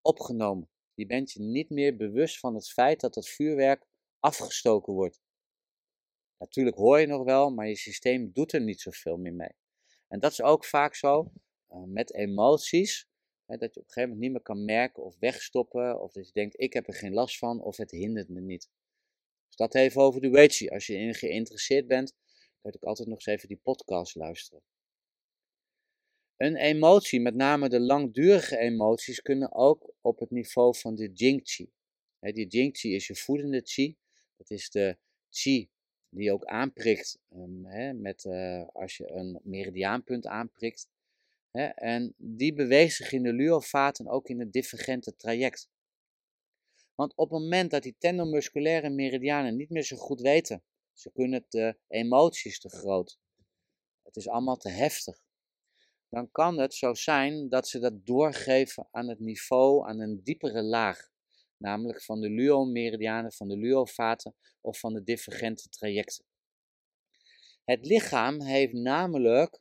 opgenomen. Je bent je niet meer bewust van het feit dat het vuurwerk afgestoken wordt. Natuurlijk hoor je nog wel, maar je systeem doet er niet zoveel meer mee. En dat is ook vaak zo uh, met emoties. Hè, dat je op een gegeven moment niet meer kan merken of wegstoppen. Of dat je denkt, ik heb er geen last van of het hindert me niet. Dus dat even over de Weichi. Als je in geïnteresseerd bent, kan ook altijd nog eens even die podcast luisteren. Een emotie, met name de langdurige emoties, kunnen ook op het niveau van de Jingqi. Die Jingqi is je voedende Qi. Dat is de Qi die ook aanprikt hè, met, uh, als je een meridiaanpunt aanprikt. En die beweegt zich in de luovaten ook in het divergente traject. Want op het moment dat die tendomusculaire meridianen niet meer zo goed weten, ze kunnen de emoties te groot, het is allemaal te heftig, dan kan het zo zijn dat ze dat doorgeven aan het niveau, aan een diepere laag namelijk van de luo-meridianen, van de luovaten of van de divergente trajecten. Het lichaam heeft namelijk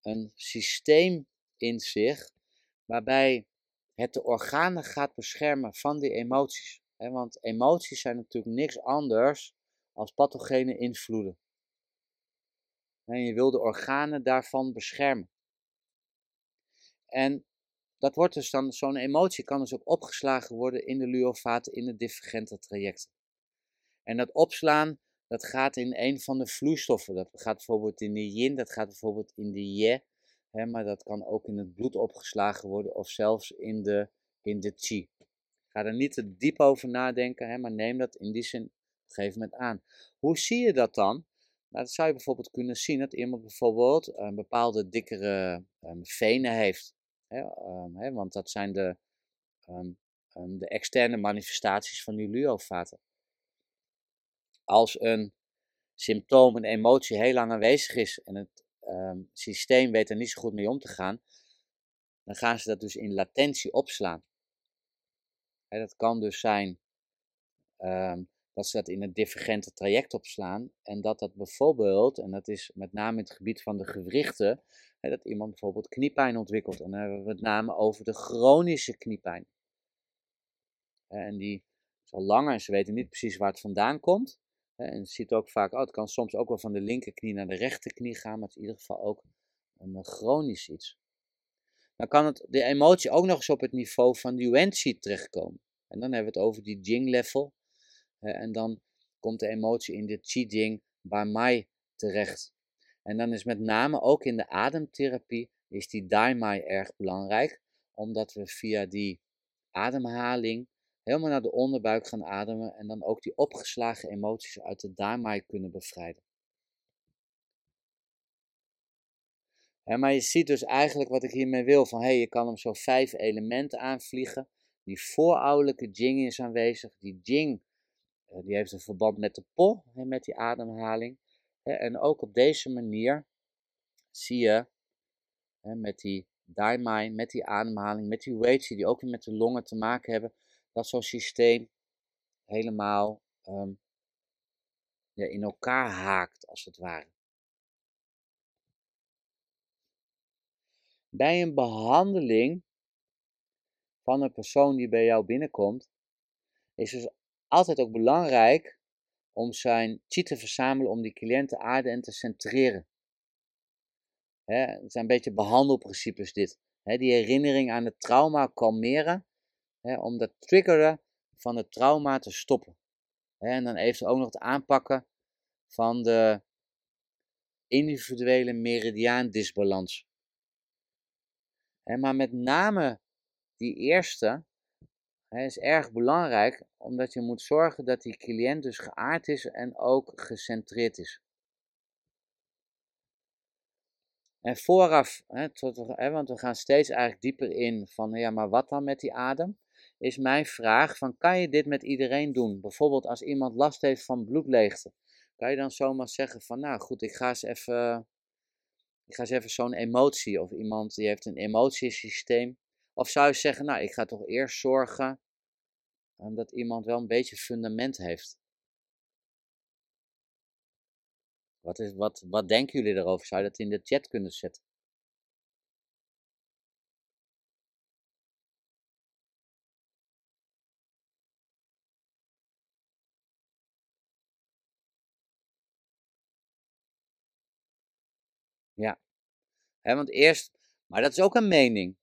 een systeem in zich waarbij het de organen gaat beschermen van die emoties. Want emoties zijn natuurlijk niks anders als pathogene invloeden. En je wil de organen daarvan beschermen. En dat wordt dus dan, zo'n emotie kan dus ook opgeslagen worden in de luovaten, in de divergente trajecten. En dat opslaan, dat gaat in een van de vloeistoffen. Dat gaat bijvoorbeeld in de yin, dat gaat bijvoorbeeld in de ye. Hè, maar dat kan ook in het bloed opgeslagen worden of zelfs in de, in de chi. Ga er niet te diep over nadenken, hè, maar neem dat in die zin op een gegeven moment aan. Hoe zie je dat dan? Nou, dat zou je bijvoorbeeld kunnen zien dat iemand bijvoorbeeld een bepaalde dikkere um, venen heeft. Hè, um, hè, want dat zijn de, um, de externe manifestaties van die luovaten. Als een symptoom, een emotie heel lang aanwezig is en het systeem weet er niet zo goed mee om te gaan, dan gaan ze dat dus in latentie opslaan. Hè, dat kan dus zijn dat ze dat in een divergente traject opslaan. En dat dat bijvoorbeeld, en dat is met name in het gebied van de gewrichten, dat iemand bijvoorbeeld kniepijn ontwikkelt. En dan hebben we het met name over de chronische kniepijn. En die is al langer en ze weten niet precies waar het vandaan komt. En je ziet ook vaak, oh, het kan soms ook wel van de linkerknie naar de rechterknie gaan, maar het is in ieder geval ook een chronisch iets. Dan kan het, de emotie ook nog eens op het niveau van de Yuan-Chi terechtkomen. En dan hebben we het over die Jing-level en dan komt de emotie in de Qi bij mij terecht. En dan is met name ook in de ademtherapie is die Daimai erg belangrijk, omdat we via die ademhaling helemaal naar de onderbuik gaan ademen en dan ook die opgeslagen emoties uit de Daimai kunnen bevrijden. maar je ziet dus eigenlijk wat ik hiermee wil, van hey, je kan hem zo vijf elementen aanvliegen. Die voorouderlijke Jing is aanwezig, die Jing eh, die heeft een verband met de po, met die ademhaling. En ook op deze manier zie je met die daimai, met die ademhaling, met die weights die ook weer met de longen te maken hebben, dat zo'n systeem helemaal um, ja, in elkaar haakt, als het ware. Bij een behandeling van een persoon die bij jou binnenkomt, is dus altijd ook belangrijk om zijn chi te verzamelen om die cliënt te aarden en te centreren. het zijn een beetje behandelprincipes dit. die herinnering aan het trauma kalmeren, om dat triggeren van het trauma te stoppen. en dan even ook nog het aanpakken van de individuele meridiaandisbalans. maar met name die eerste, is erg belangrijk, omdat je moet zorgen dat die cliënt dus geaard is en ook gecentreerd is. En vooraf, hè, hè, want we gaan steeds eigenlijk dieper in van, ja, maar wat dan met die adem? Is mijn vraag van, kan je dit met iedereen doen? Bijvoorbeeld als iemand last heeft van bloedleegte. Kan je dan zomaar zeggen van, nou goed, ik ga eens even, ik ga eens even zo'n emotie, of iemand die heeft een emotiesysteem, Of zou je zeggen, nou, ik ga toch eerst zorgen um, dat iemand wel een beetje fundament heeft? Wat, is, wat, wat denken jullie erover? Zou je dat in de chat kunnen zetten? Ja, want eerst, maar dat is ook een mening.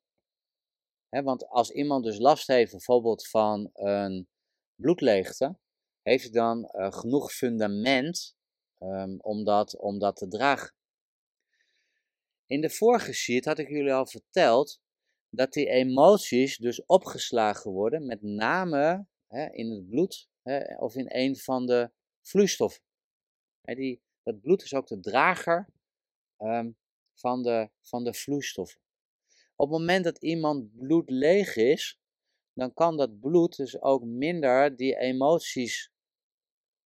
Want als iemand dus last heeft bijvoorbeeld van een bloedleegte, heeft hij dan uh, genoeg fundament um, om, dat, om dat te dragen. In de vorige sheet had ik jullie al verteld dat die emoties dus opgeslagen worden, met name in het bloed of in een van de vloeistoffen. die, dat bloed is ook de drager um, van de, van de vloeistoffen. Op het moment dat iemand bloed leeg is, dan kan dat bloed dus ook minder die emoties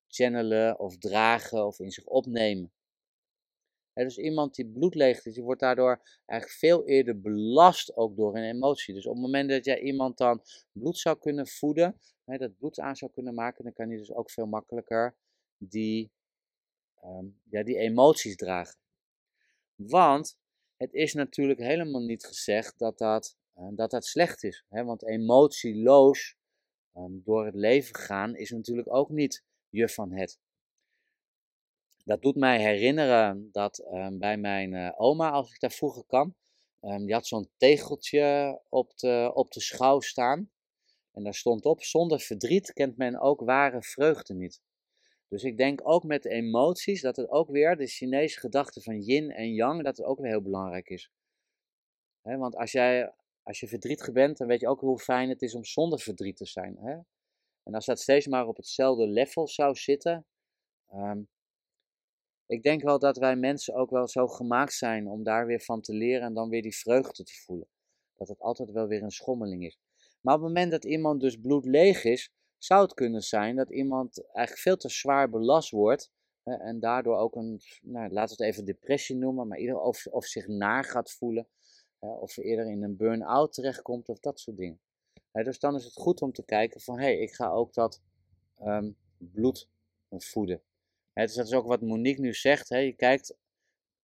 channelen of dragen of in zich opnemen. dus iemand die bloedleeg is, die wordt daardoor eigenlijk veel eerder belast ook door een emotie. Dus op het moment dat jij iemand dan bloed zou kunnen voeden, dat bloed aan zou kunnen maken, dan kan hij dus ook veel makkelijker die, ehm, ja, die emoties dragen. Want het is natuurlijk helemaal niet gezegd dat dat, uh, dat, dat slecht is. Hè? Want emotieloos um, door het leven gaan is natuurlijk ook niet je van het. Dat doet mij herinneren dat um, bij mijn uh, oma, als ik daar vroeger kwam, um, die had zo'n tegeltje op de, op de schouw staan. En daar stond op: zonder verdriet kent men ook ware vreugde niet. Dus ik denk ook met emoties dat het ook weer de Chinese gedachte van yin en yang, dat het ook weer heel belangrijk is. want als, jij, als je verdrietig bent, dan weet je ook hoe fijn het is om zonder verdriet te zijn. En als dat steeds maar op hetzelfde level zou zitten, um, ik denk wel dat wij mensen ook wel zo gemaakt zijn om daar weer van te leren en dan weer die vreugde te voelen. Dat het altijd wel weer een schommeling is. Maar op het moment dat iemand dus bloedleeg is, zou het kunnen zijn dat iemand eigenlijk veel te zwaar belast wordt en daardoor ook een, nou, laten we het even depressie noemen, maar ieder of, of zich naar gaat voelen, hè, of eerder in een burn-out terechtkomt of dat soort dingen. Dus dan is het goed om te kijken van, hé, hey, ik ga ook dat um, bloed voeden. Hè, dus dat is ook wat Monique nu zegt, hè, je kijkt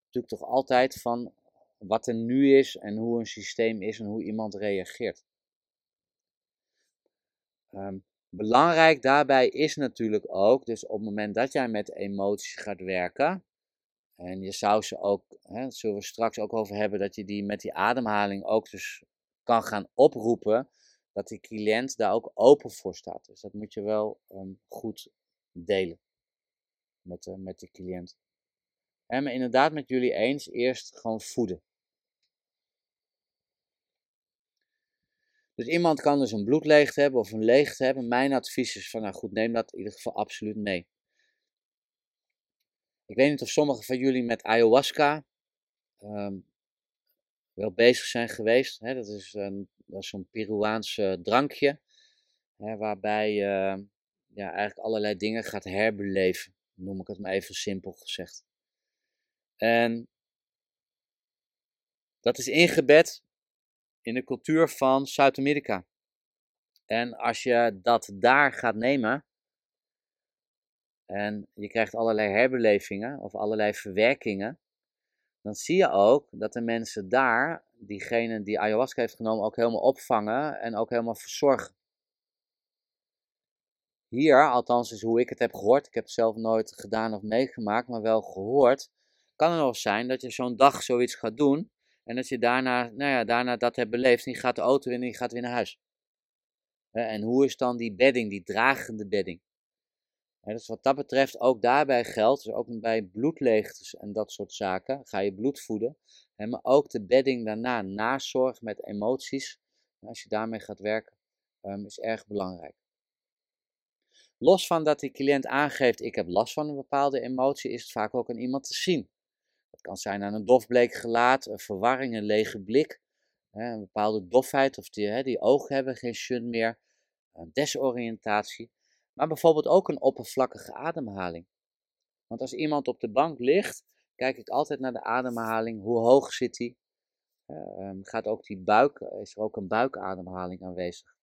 natuurlijk toch altijd van wat er nu is en hoe een systeem is en hoe iemand reageert. Um, Belangrijk daarbij is natuurlijk ook, dus op het moment dat jij met emoties gaat werken, en je zou ze ook, hè, zullen we straks ook over hebben, dat je die met die ademhaling ook dus kan gaan oproepen, dat die cliënt daar ook open voor staat. Dus dat moet je wel um, goed delen met de, met de cliënt. En maar inderdaad met jullie eens, eerst gewoon voeden. Dus iemand kan dus een bloedleegte hebben of een leegte hebben. Mijn advies is van, nou goed, neem dat in ieder geval absoluut mee. Ik weet niet of sommigen van jullie met ayahuasca um, wel bezig zijn geweest. Dat is, een, dat is zo'n Peruaans drankje, hè, waarbij je uh, ja, eigenlijk allerlei dingen gaat herbeleven. Noem ik het maar even simpel gezegd. En dat is ingebed in de cultuur van Zuid-Amerika. En als je dat daar gaat nemen en je krijgt allerlei herbelevingen of allerlei verwerkingen, dan zie je ook dat de mensen daar, diegene die ayahuasca heeft genomen, ook helemaal opvangen en ook helemaal verzorgen. Hier, althans is hoe ik het heb gehoord, ik heb het zelf nooit gedaan of meegemaakt, maar wel gehoord, kan het nog zijn dat je zo'n dag zoiets gaat doen en dat je daarna, nou ja, daarna dat hebt beleefd en je gaat de auto in en je gaat weer naar huis. En hoe is dan die bedding, die dragende bedding? Dus wat dat betreft, ook daarbij geldt, dus ook bij bloedleegtes en dat soort zaken, ga je bloed voeden. Maar ook de bedding daarna, nazorg met emoties, als je daarmee gaat werken, ehm, is erg belangrijk. Los van dat die cliënt aangeeft, ik heb last van een bepaalde emotie, is het vaak ook aan iemand te zien. Kan zijn aan een dofbleek gelaat, een verwarring, een lege blik, een bepaalde dofheid of die, die ogen hebben geen shun meer, een desoriëntatie, maar bijvoorbeeld ook een oppervlakkige ademhaling. Want als iemand op de bank ligt, kijk ik altijd naar de ademhaling, hoe hoog zit hij, ehm, gaat ook die buik, is er ook een buikademhaling aanwezig.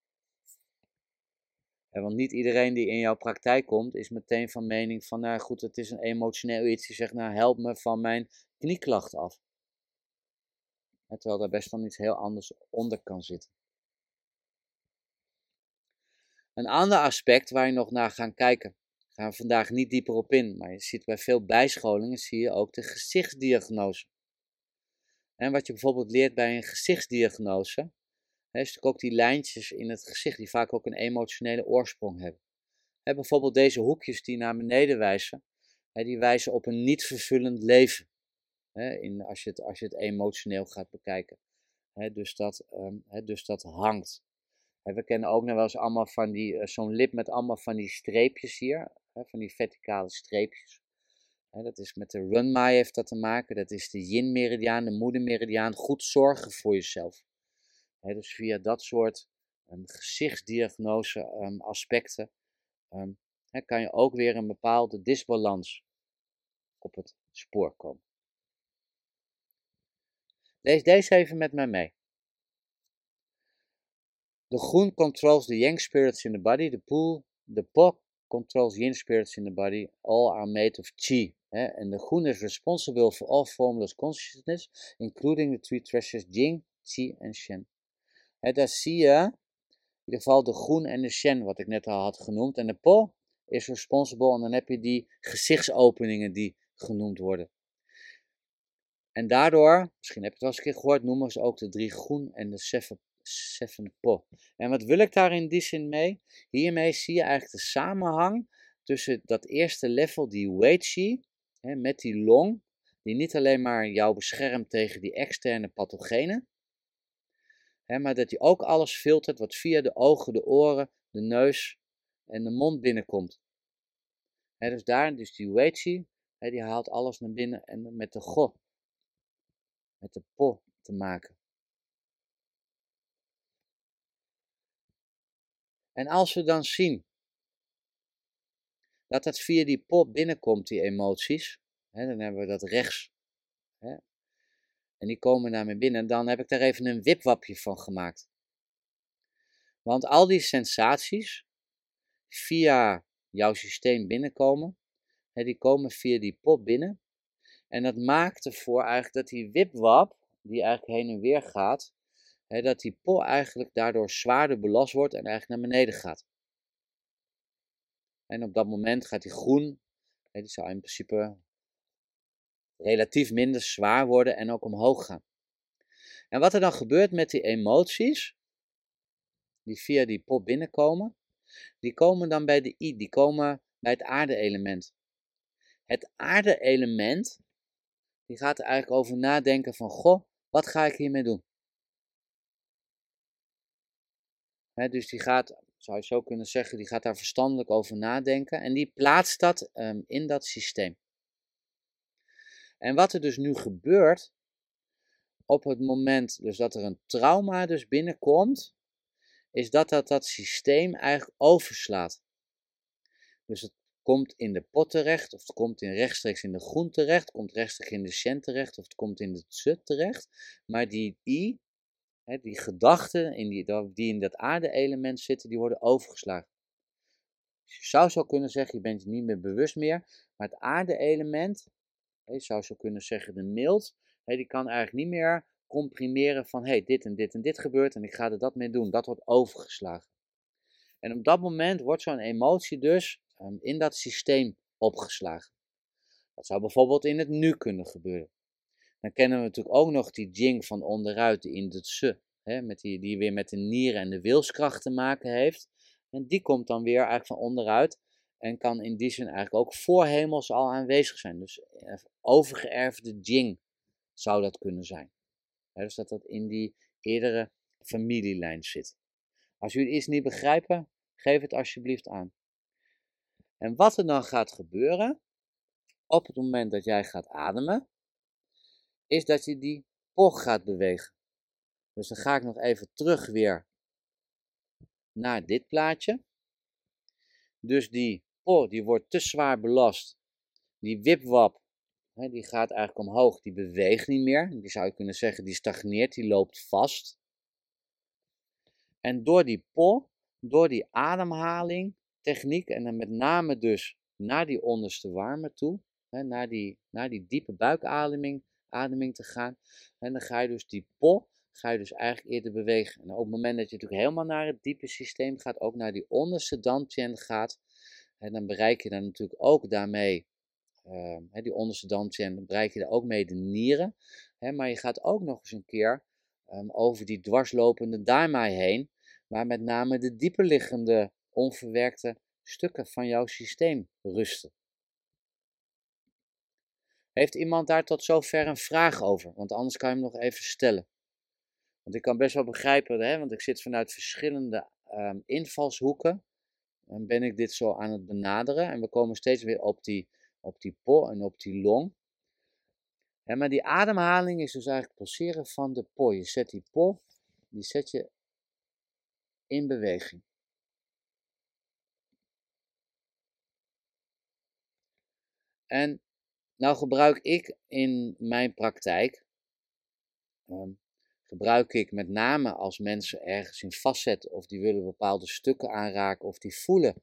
Want niet iedereen die in jouw praktijk komt, is meteen van mening van, nou goed, het is een emotioneel iets. Die zegt, nou help me van mijn knieklacht af. terwijl daar best wel iets heel anders onder kan zitten. Een ander aspect waar je nog naar gaan kijken, gaan we vandaag niet dieper op in, maar je ziet bij veel bijscholingen zie je ook de gezichtsdiagnose. En wat je bijvoorbeeld leert bij een gezichtsdiagnose, is natuurlijk ook die lijntjes in het gezicht die vaak ook een emotionele oorsprong hebben. He, bijvoorbeeld deze hoekjes die naar beneden wijzen, die wijzen op een niet vervullend leven. in, als, je het, als je het emotioneel gaat bekijken. dus, dat, um, dus dat hangt. We kennen ook nog wel eens allemaal van die, eh, zo'n lip met allemaal van die streepjes hier, van die verticale streepjes. Dat is met de runmai heeft dat te maken, dat is de yin-meridiaan, de moedermeridiaan. Goed zorgen voor jezelf. Dus via dat soort um, gezichtsdiagnose um, aspecten um, kan je ook weer een bepaalde disbalans op het spoor komen. Lees deze even met mij mee. De groen controls the yang spirits in the body. The pool, the po controls yin spirits in the body. All are made of chi. En de groen is responsible for all formless consciousness, including the three treasures Jing, Qi en Shen. He, daar zie je in ieder geval de groen en de Shen, wat ik net al had genoemd. En de Po is responsible en dan heb je die gezichtsopeningen die genoemd worden. En daardoor, misschien heb je het wel eens een keer gehoord, noemen ze ook de drie groen en de seven Po. En wat wil ik daar in die zin mee? Hiermee zie je eigenlijk de samenhang tussen dat eerste level, die Wei hè, met die long, die niet alleen maar jou beschermt tegen die externe pathogenen, maar dat die ook alles filtert wat via de ogen, de oren, de neus en de mond binnenkomt. Hè, dus daar, dus die Wei hè, die haalt alles naar binnen en met de Go, met de Po te maken. En als we dan zien dat dat via die pop binnenkomt, die emoties, hè, dan hebben we dat rechts. Hè, en die komen naar me binnen. Dan heb ik daar even een wipwapje van gemaakt. Want al die sensaties via jouw systeem binnenkomen, hè, die komen via die pop binnen. En dat maakt ervoor eigenlijk dat die wipwap, die eigenlijk heen en weer gaat, dat die po eigenlijk daardoor zwaarder belast wordt en eigenlijk naar beneden gaat. En op dat moment gaat die groen, die zou in principe relatief minder zwaar worden en ook omhoog gaan. En wat er dan gebeurt met die emoties, die via die pop binnenkomen, die komen dan bij de I, die komen bij het aarde-element. Het aarde-element, die gaat er eigenlijk over nadenken van, goh, wat ga ik hiermee doen? dus die gaat, zou je zo kunnen zeggen, die gaat daar verstandelijk over nadenken en die plaatst dat ehm, in dat systeem. En wat er dus nu gebeurt, op het moment dus dat er een trauma dus binnenkomt, is dat dat, dat systeem eigenlijk overslaat. Dus het komt in de pot terecht, of het komt in rechtstreeks in de groen terecht, komt rechtstreeks in de shen terecht, of het komt in de tse terecht. Maar die i, die gedachten in die, die in dat aarde-element zitten, die worden overgeslagen. Dus je zou zo kunnen zeggen, je bent je niet meer bewust meer, maar het aarde-element, je zou zo kunnen zeggen de mild, die kan eigenlijk niet meer comprimeren van, hey, dit en dit en dit gebeurt en ik ga er dat mee doen. Dat wordt overgeslagen. En op dat moment wordt zo'n emotie dus um, in dat systeem opgeslagen. Dat zou bijvoorbeeld in het nu kunnen gebeuren. Dan kennen we natuurlijk ook nog die jing van onderuit, die in het se, met die, die weer met de nieren en de wilskracht te maken heeft. En die komt dan weer eigenlijk van onderuit en kan in die zin eigenlijk ook voorhemels al aanwezig zijn. Dus eh, overgeërfde jing zou dat kunnen zijn. dus dat dat in die eerdere familielijn zit. Als jullie iets niet begrijpen, geef het alsjeblieft aan. En wat er dan gaat gebeuren, op het moment dat jij gaat ademen, is dat je die poch gaat bewegen. Dus dan ga ik nog even terug weer naar dit plaatje. Dus die po die wordt te zwaar belast. Die wipwap hè, die gaat eigenlijk omhoog, die beweegt niet meer. Die zou je kunnen zeggen, die stagneert, die loopt vast. En door die po, door die ademhaling, techniek en dan met name dus naar die onderste warme toe, hè, naar, die, naar die diepe buikademing ademing te gaan. En dan ga je dus die po, ga je dus eigenlijk eerder bewegen. En op het moment dat je natuurlijk helemaal naar het diepe systeem gaat, ook naar die onderste dantian gaat, en dan bereik je dan natuurlijk ook daarmee, uh, die onderste dan bereik je daar ook mee de nieren. Hè, maar je gaat ook nog eens een keer um, over die dwarslopende daimai heen, waar met name de dieper liggende onverwerkte stukken van jouw systeem rusten. Heeft iemand daar tot zover een vraag over? Want anders kan je hem nog even stellen. Want ik kan best wel begrijpen, hè, want ik zit vanuit verschillende um, invalshoeken. Ben ik dit zo aan het benaderen. En we komen steeds weer op die, op die po en op die long. Ja, maar die ademhaling is dus eigenlijk het pulseren van de po. Je zet die po, die zet je in beweging. En nou gebruik ik in mijn praktijk, um, gebruik ik met name als mensen ergens in vastzetten of die willen bepaalde stukken aanraken of die voelen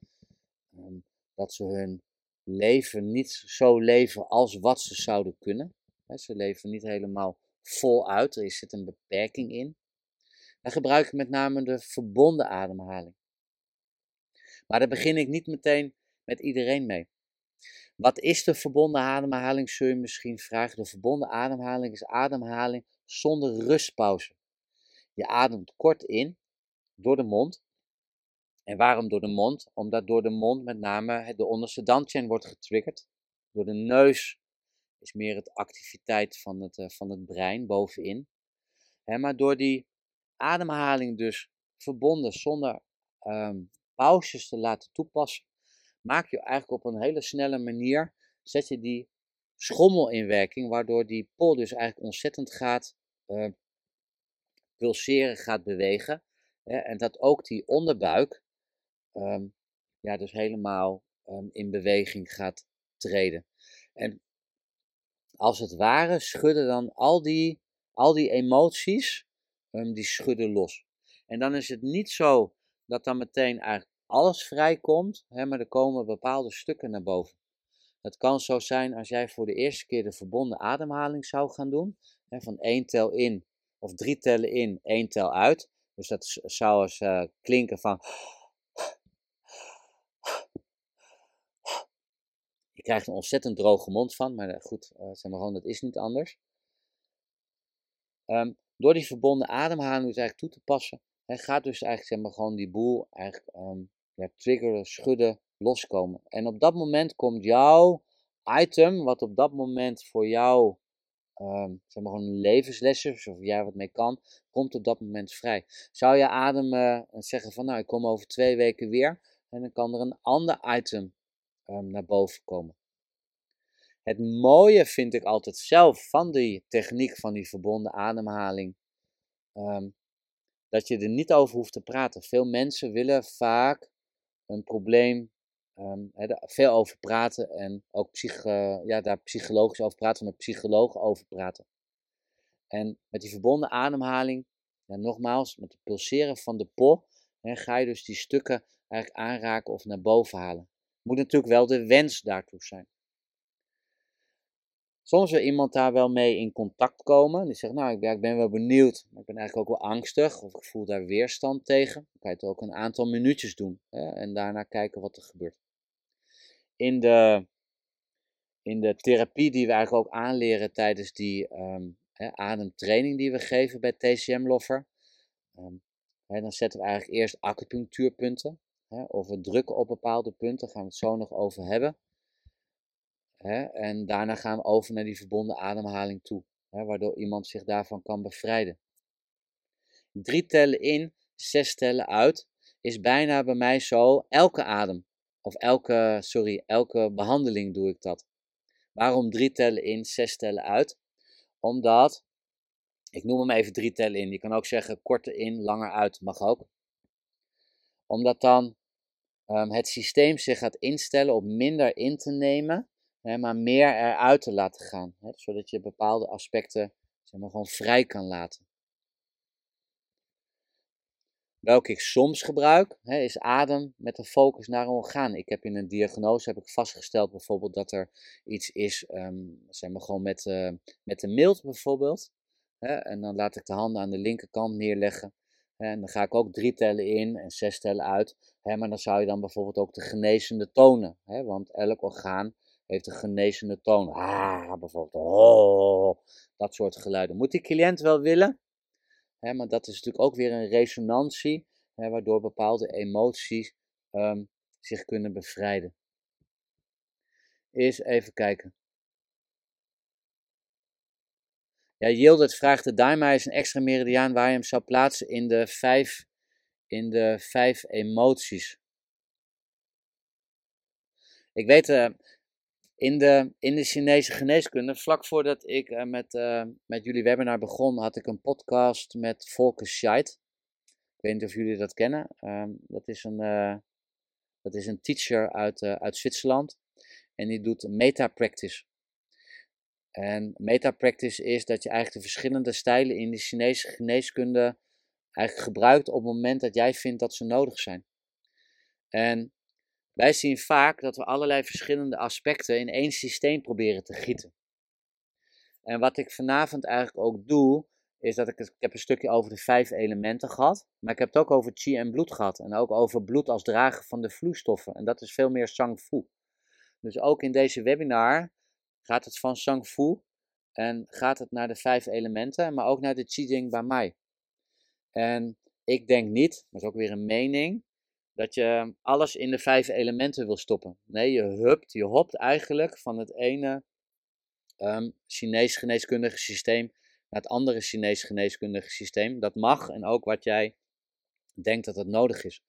um, dat ze hun leven niet zo leven als wat ze zouden kunnen. Ze leven niet helemaal voluit, er zit een beperking in. Dan gebruik ik met name de verbonden ademhaling. Maar daar begin ik niet meteen met iedereen mee. Wat is de verbonden ademhaling, zul je misschien vragen. De verbonden ademhaling is ademhaling zonder rustpauze. Je ademt kort in door de mond. En waarom door de mond? Omdat door de mond met name de onderste dantian wordt getriggerd. Door de neus is meer het activiteit van het, uh, van het brein bovenin. maar door die ademhaling dus verbonden zonder um, pauzes te laten toepassen, maak je eigenlijk op een hele snelle manier, zet je die schommel in werking, waardoor die pol dus eigenlijk ontzettend gaat uh, pulseren, gaat bewegen. Hè, en dat ook die onderbuik um, ja, dus helemaal um, in beweging gaat treden. En als het ware schudden dan al die, al die emoties, um, die schudden los. En dan is het niet zo dat dan meteen eigenlijk alles vrijkomt, hè, maar er komen bepaalde stukken naar boven. Het kan zo zijn als jij voor de eerste keer de verbonden ademhaling zou gaan doen, van één tel in of drie tellen in, één tel uit. Dus dat zou eens uh, klinken van. Je krijgt een ontzettend droge mond van, maar goed, uh, zeg maar gewoon, dat is niet anders. Um, door die verbonden ademhaling dus eigenlijk toe te passen, gaat dus eigenlijk zeg maar gewoon die boel eigenlijk um, ja, triggeren, schudden, loskomen. En op dat moment komt jouw item, wat op dat moment voor jou, um, zeg maar gewoon een levensles is, of jij wat mee kan, komt op dat moment vrij. Zou je ademen en zeggen van nou, ik kom over twee weken weer, en dan kan er een ander item um, naar boven komen. Het mooie vind ik altijd zelf van die techniek van die verbonden ademhaling. Um, dat je er niet over hoeft te praten. Veel mensen willen vaak een probleem um, veel over praten en ook psych, ja, daar psychologisch over praten, met psychologen over praten. En met die verbonden ademhaling, ja, nogmaals, met het pulseren van de po, ga je dus die stukken eigenlijk aanraken of naar boven halen. Moet natuurlijk wel de wens daartoe zijn. Soms wil iemand daar wel mee in contact komen. Die zegt, nou, ik ben wel benieuwd, maar ik ben eigenlijk ook wel angstig. Of ik voel daar weerstand tegen. Dan kan je het ook een aantal minuutjes doen. En daarna kijken wat er gebeurt. In de, in de therapie die we eigenlijk ook aanleren tijdens die um, hè, ademtraining die we geven bij TCM Loffer. Um, hè, dan zetten we eigenlijk eerst acupunctuurpunten. Of we drukken op bepaalde punten. Daar gaan we het zo nog over hebben. Hè? En daarna gaan we over naar die verbonden ademhaling toe, hè? waardoor iemand zich daarvan kan bevrijden. Drie tellen in, zes tellen uit, is bijna bij mij zo, elke adem, of elke, sorry, elke behandeling doe ik dat. Waarom drie tellen in, zes tellen uit? Omdat, ik noem hem even drie tellen in, je kan ook zeggen korter in, langer uit, mag ook. Omdat dan um, het systeem zich gaat instellen op minder in te nemen hè, maar meer eruit te laten gaan. Hè, zodat je bepaalde aspecten zeg maar, gewoon vrij kan laten. Welke ik soms gebruik, hè, is adem met de focus naar een orgaan. Ik heb in een diagnose heb ik vastgesteld bijvoorbeeld dat er iets is, um, zeg maar gewoon met, uh, met de mild bijvoorbeeld. Hè, en dan laat ik de handen aan de linkerkant neerleggen. Hè, en dan ga ik ook drie tellen in en zes tellen uit. Maar dan zou je dan bijvoorbeeld ook de genezende tonen. Want elk orgaan heeft een genezende toon. Ah, bijvoorbeeld. Oh, dat soort geluiden. Moet die cliënt wel willen? Hè, maar dat is natuurlijk ook weer een resonantie, waardoor bepaalde emoties um, zich kunnen bevrijden. Eerst even kijken. Ja, Yildiz vraagt de Daima is een extra meridiaan waar je hem zou plaatsen in de vijf, in de vijf emoties. Ik weet, uh, in de, in de Chinese geneeskunde, vlak voordat ik uh, met, uh, met jullie webinar begon, had ik een podcast met Volker Scheidt. Ik weet niet of jullie dat kennen. Um, dat, is een, uh, dat is een teacher uit, uit Zwitserland. En die doet meta-practice. En meta-practice is dat je eigenlijk de verschillende stijlen in de Chinese geneeskunde eigenlijk gebruikt op het moment dat jij vindt dat ze nodig zijn. En wij zien vaak dat we allerlei verschillende aspecten in één systeem proberen te gieten. En wat ik vanavond eigenlijk ook doe, is dat ik, ik heb een stukje over de vijf elementen gehad, maar ik heb het ook over chi en bloed gehad. En ook over bloed als drager van de vloeistoffen. En dat is veel meer sang fu. Dus ook in deze webinar gaat het van sang fu en gaat het naar de vijf elementen, maar ook naar de Chi Jing bij mij. En ik denk niet, dat is ook weer een mening, dat je alles in de vijf elementen wil stoppen. Nee, je hupt, je hopt eigenlijk van het ene um, Chinees geneeskundige systeem naar het andere Chinees geneeskundige systeem. Dat mag en ook wat jij denkt dat het nodig is.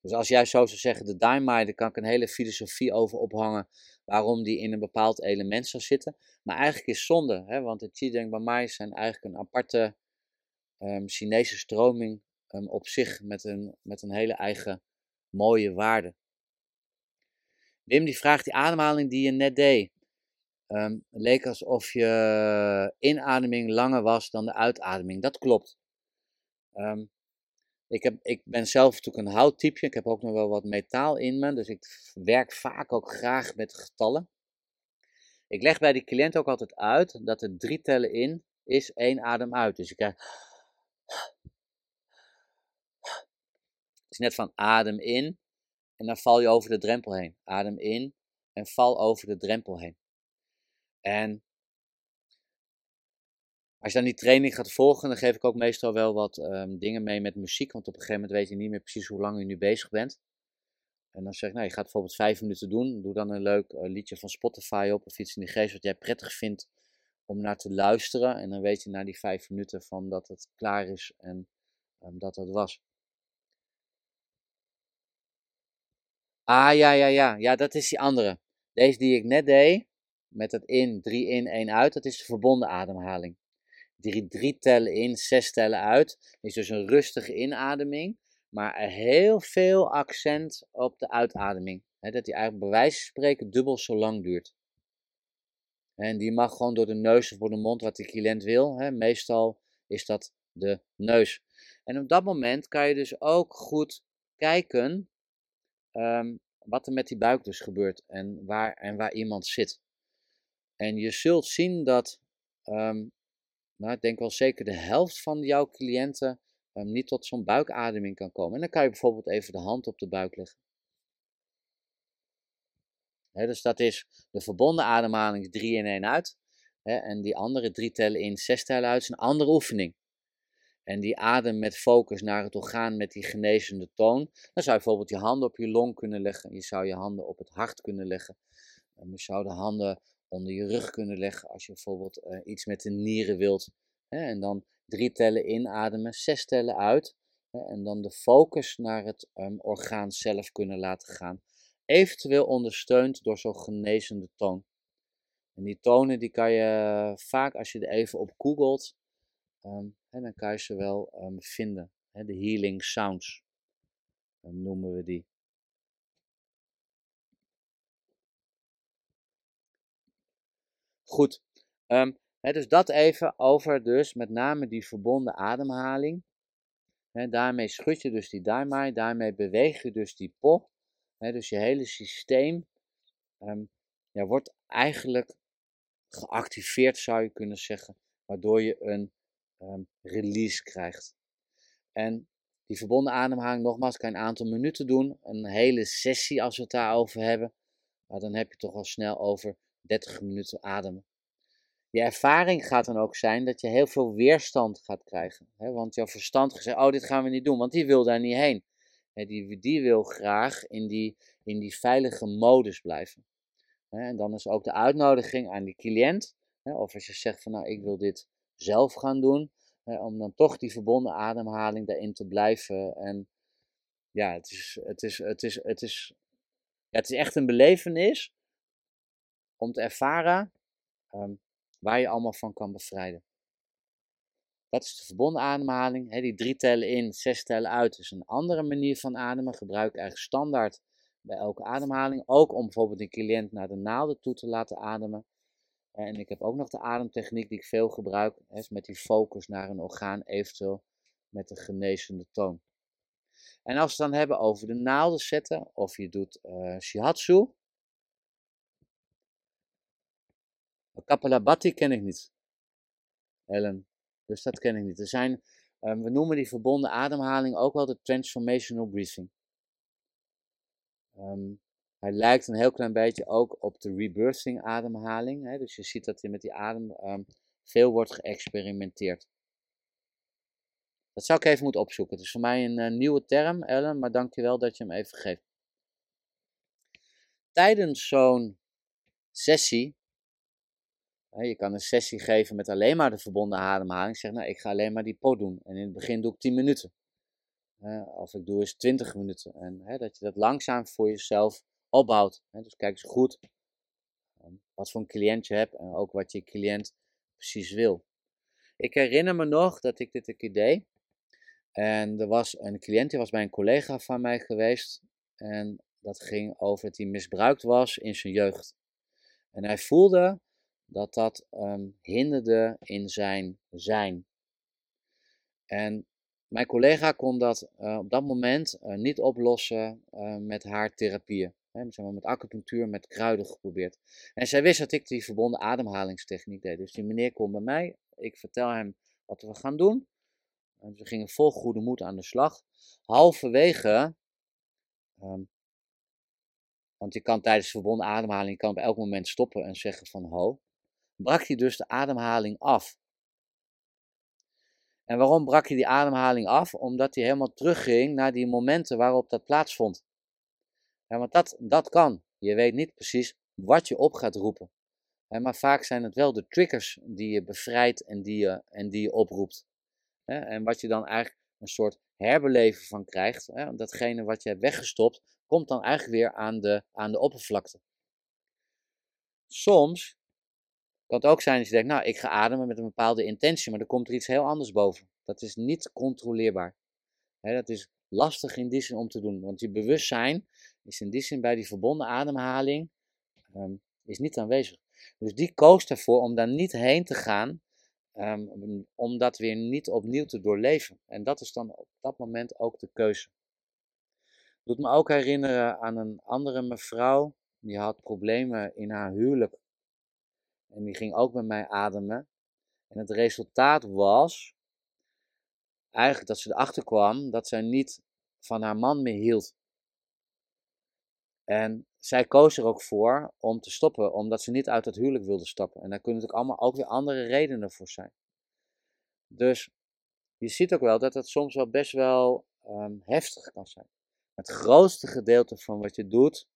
Dus als jij zo zou zeggen, de Daimai, daar kan ik een hele filosofie over ophangen waarom die in een bepaald element zou zitten. Maar eigenlijk is zonde, hè, want de Qigong Bamai zijn eigenlijk een aparte um, Chinese stroming op zich met een, met een hele eigen mooie waarde. Wim die vraagt, die ademhaling die je net deed, um, leek alsof je inademing langer was dan de uitademing. Dat klopt. Um, ik, heb, ik ben zelf natuurlijk een houttype. Ik heb ook nog wel wat metaal in me. Dus ik werk vaak ook graag met getallen. Ik leg bij die cliënt ook altijd uit dat er drie tellen in is, één adem uit. Dus ik krijg is net van adem in en dan val je over de drempel heen. Adem in en val over de drempel heen. En als je dan die training gaat volgen, dan geef ik ook meestal wel wat um, dingen mee met muziek. Want op een gegeven moment weet je niet meer precies hoe lang je nu bezig bent. En dan zeg ik, nou, je gaat bijvoorbeeld vijf minuten doen. Doe dan een leuk uh, liedje van Spotify op of iets in die geest wat jij prettig vindt om naar te luisteren. En dan weet je na die vijf minuten van dat het klaar is en um, dat het was. Ah, ja, ja, ja. Ja, dat is die andere. Deze die ik net deed, met het in, drie in, één uit, dat is de verbonden ademhaling. Drie, drie tellen in, zes tellen uit. is dus een rustige inademing, maar heel veel accent op de uitademing. dat die eigenlijk bij wijze van spreken dubbel zo lang duurt. En die mag gewoon door de neus of door de mond, wat de cliënt wil. Meestal is dat de neus. En op dat moment kan je dus ook goed kijken um, wat er met die buik dus gebeurt en waar, en waar iemand zit. En je zult zien dat, um, nou, ik denk wel zeker de helft van jouw cliënten um, niet tot zo'n buikademing kan komen. En dan kan je bijvoorbeeld even de hand op de buik leggen. Dus dat is de verbonden ademhaling 3 in 1 uit. En die andere drie tellen in, zes tellen uit is een andere oefening en die adem met focus naar het orgaan met die genezende toon, dan zou je bijvoorbeeld je handen op je long kunnen leggen. Je zou je handen op het hart kunnen leggen. Je zou de handen onder je rug kunnen leggen als je bijvoorbeeld uh, iets met de nieren wilt. Hè, en dan drie tellen inademen, zes tellen uit. Hè, en dan de focus naar het um, orgaan zelf kunnen laten gaan. Eventueel ondersteund door zo'n genezende toon. En die tonen die kan je vaak, als je er even op googelt, Um, en dan kan je ze wel um, vinden. De healing sounds um, noemen we die. Goed. Um, dus dat even over dus met name die verbonden ademhaling. daarmee schud je dus die daimai, daarmee beweeg je dus die po. dus je hele systeem um, ja, wordt eigenlijk geactiveerd, zou je kunnen zeggen, waardoor je een um, release krijgt. En die verbonden ademhaling, nogmaals, kan je een aantal minuten doen. Een hele sessie, als we het daarover hebben, maar dan heb je toch al snel over 30 minuten ademen. Je ervaring gaat dan ook zijn dat je heel veel weerstand gaat krijgen. Hè? Want jouw verstand gezegd, oh dit gaan we niet doen, want die wil daar niet heen. Hè, die, die wil graag in die, in die veilige modus blijven. Hè? En dan is ook de uitnodiging aan die cliënt, hè? of als je zegt van nou ik wil dit zelf gaan doen, om dan toch die verbonden ademhaling daarin te blijven. En ja, het is, het is, het is, het is, het is echt een belevenis om te ervaren ehm, waar je allemaal van kan bevrijden. Dat is de verbonden ademhaling. die drie tellen in, zes tellen uit is een andere manier van ademen. Gebruik ik eigenlijk standaard bij elke ademhaling. Ook om bijvoorbeeld een cliënt naar de naalden toe te laten ademen. En ik heb ook nog de ademtechniek die ik veel gebruik. Met die focus naar een orgaan, eventueel met de genezende toon. En als we het dan hebben over de naalden zetten, of je doet uh, shihatsu, Kapalabhati ken ik niet. Ellen. Dus dat ken ik niet. Er zijn, um, we noemen die verbonden ademhaling ook wel de transformational breathing. Um, hij lijkt een heel klein beetje ook op de rebirthing ademhaling. Hè? Dus je ziet dat er met die adem um, veel wordt geëxperimenteerd. Dat zou ik even moeten opzoeken. Het is voor mij een uh, nieuwe term, Ellen, maar dankjewel dat je hem even geeft. Tijdens zo'n sessie je kan een sessie geven met alleen maar de verbonden ademhaling. Zeg, nou, ik ga alleen maar die pot doen. En in het begin doe ik 10 minuten. of ik doe eens 20 minuten. En dat je dat langzaam voor jezelf opbouwt. dus kijk eens goed ehm, wat voor een cliënt je hebt en ook wat je cliënt precies wil. Ik herinner me nog dat ik dit een keer deed. En er was een cliënt, die was bij een collega van mij geweest. En dat ging over dat hij misbruikt was in zijn jeugd. En hij voelde dat dat um, hinderde in zijn zijn. En mijn collega kon dat uh, op dat moment uh, niet oplossen uh, met haar therapieën. Hè, zeg met acupunctuur, met kruiden geprobeerd. En zij wist dat ik die verbonden ademhalingstechniek deed. Dus die meneer komt bij mij, ik vertel hem wat we gaan doen. En we gingen vol goede moed aan de slag. Halverwege um, want je kan tijdens verbonden ademhaling kan op elk moment stoppen en zeggen van ho brak hij dus de ademhaling af. En waarom brak hij die ademhaling af? Omdat hij helemaal terugging naar die momenten waarop dat plaatsvond. Ja, want dat, dat kan. Je weet niet precies wat je op gaat roepen. maar vaak zijn het wel de triggers die je bevrijdt en die je, en die je oproept. En wat je dan eigenlijk een soort herbeleven van krijgt. Datgene wat je hebt weggestopt, komt dan eigenlijk weer aan de, aan de oppervlakte. Soms kan het ook zijn dat je denkt, nou, ik ga ademen met een bepaalde intentie, maar er komt er iets heel anders boven. Dat is niet controleerbaar. dat is lastig in die zin om te doen, want je bewustzijn is in die zin bij die verbonden ademhaling ehm, is niet aanwezig. Dus die koos ervoor om daar niet heen te gaan, um, om dat weer niet opnieuw te doorleven. En dat is dan op dat moment ook de keuze. Doet me ook herinneren aan een andere mevrouw, die had problemen in haar huwelijk en die ging ook met mij ademen. En het resultaat was eigenlijk dat ze erachter kwam dat zij niet van haar man meer hield. En zij koos er ook voor om te stoppen, omdat ze niet uit het huwelijk wilde stappen. En daar kunnen natuurlijk allemaal ook weer andere redenen voor zijn. Dus je ziet ook wel dat het soms wel best wel ehm, heftig kan zijn. Het grootste gedeelte van wat je doet,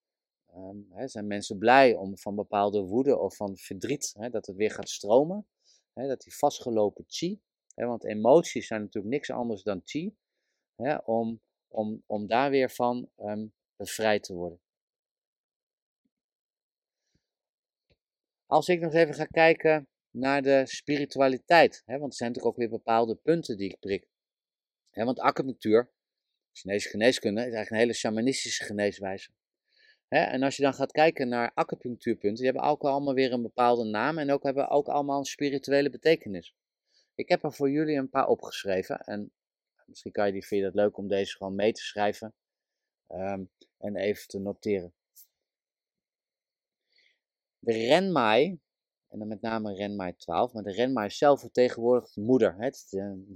Um, hè, zijn mensen blij om van bepaalde woede of van verdriet, hè, dat het weer gaat stromen. Hè, dat die vastgelopen chi, want emoties zijn natuurlijk niks anders dan chi, om, om, om daar weer van um, bevrijd te worden. Als ik nog even ga kijken naar de spiritualiteit, hè, want er zijn natuurlijk ook weer bepaalde punten die ik prik. Hè, want acupunctuur, Chinese geneeskunde, is eigenlijk een hele shamanistische geneeswijze en als je dan gaat kijken naar acupunctuurpunten, die hebben ook allemaal weer een bepaalde naam en ook hebben ook allemaal een spirituele betekenis. Ik heb er voor jullie een paar opgeschreven en misschien kan je die, vind je dat leuk om deze gewoon mee te schrijven um, en even te noteren. De renmai, en dan met name renmai 12, maar de renmai zelf vertegenwoordigt de moeder, het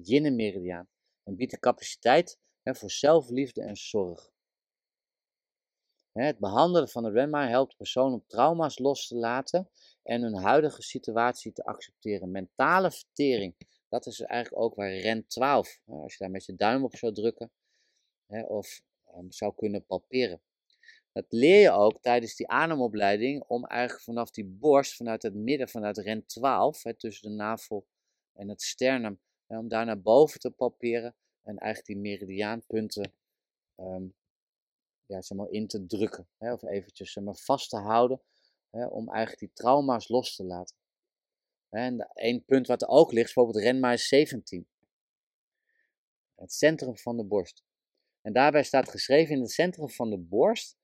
yin meridiaan, en biedt de capaciteit hè, voor zelfliefde en zorg. Het behandelen van de renmai helpt personen trauma's los te laten en hun huidige situatie te accepteren. Mentale vertering, dat is eigenlijk ook waar REN 12, als je daar met je duim op zou drukken of ehm, zou kunnen palperen. Dat leer je ook tijdens die ademopleiding om eigenlijk vanaf die borst, vanuit het midden, vanuit REN 12, tussen de navel en het sternum, om daar naar boven te palperen en eigenlijk die meridiaanpunten um, ja, zeg maar, in te drukken. Hè, of eventjes zeg maar, vast te houden hè, om eigenlijk die trauma's los te laten. En één punt wat er ook ligt, is bijvoorbeeld Renma 17. Het centrum van de borst. En daarbij staat geschreven in het centrum van de borst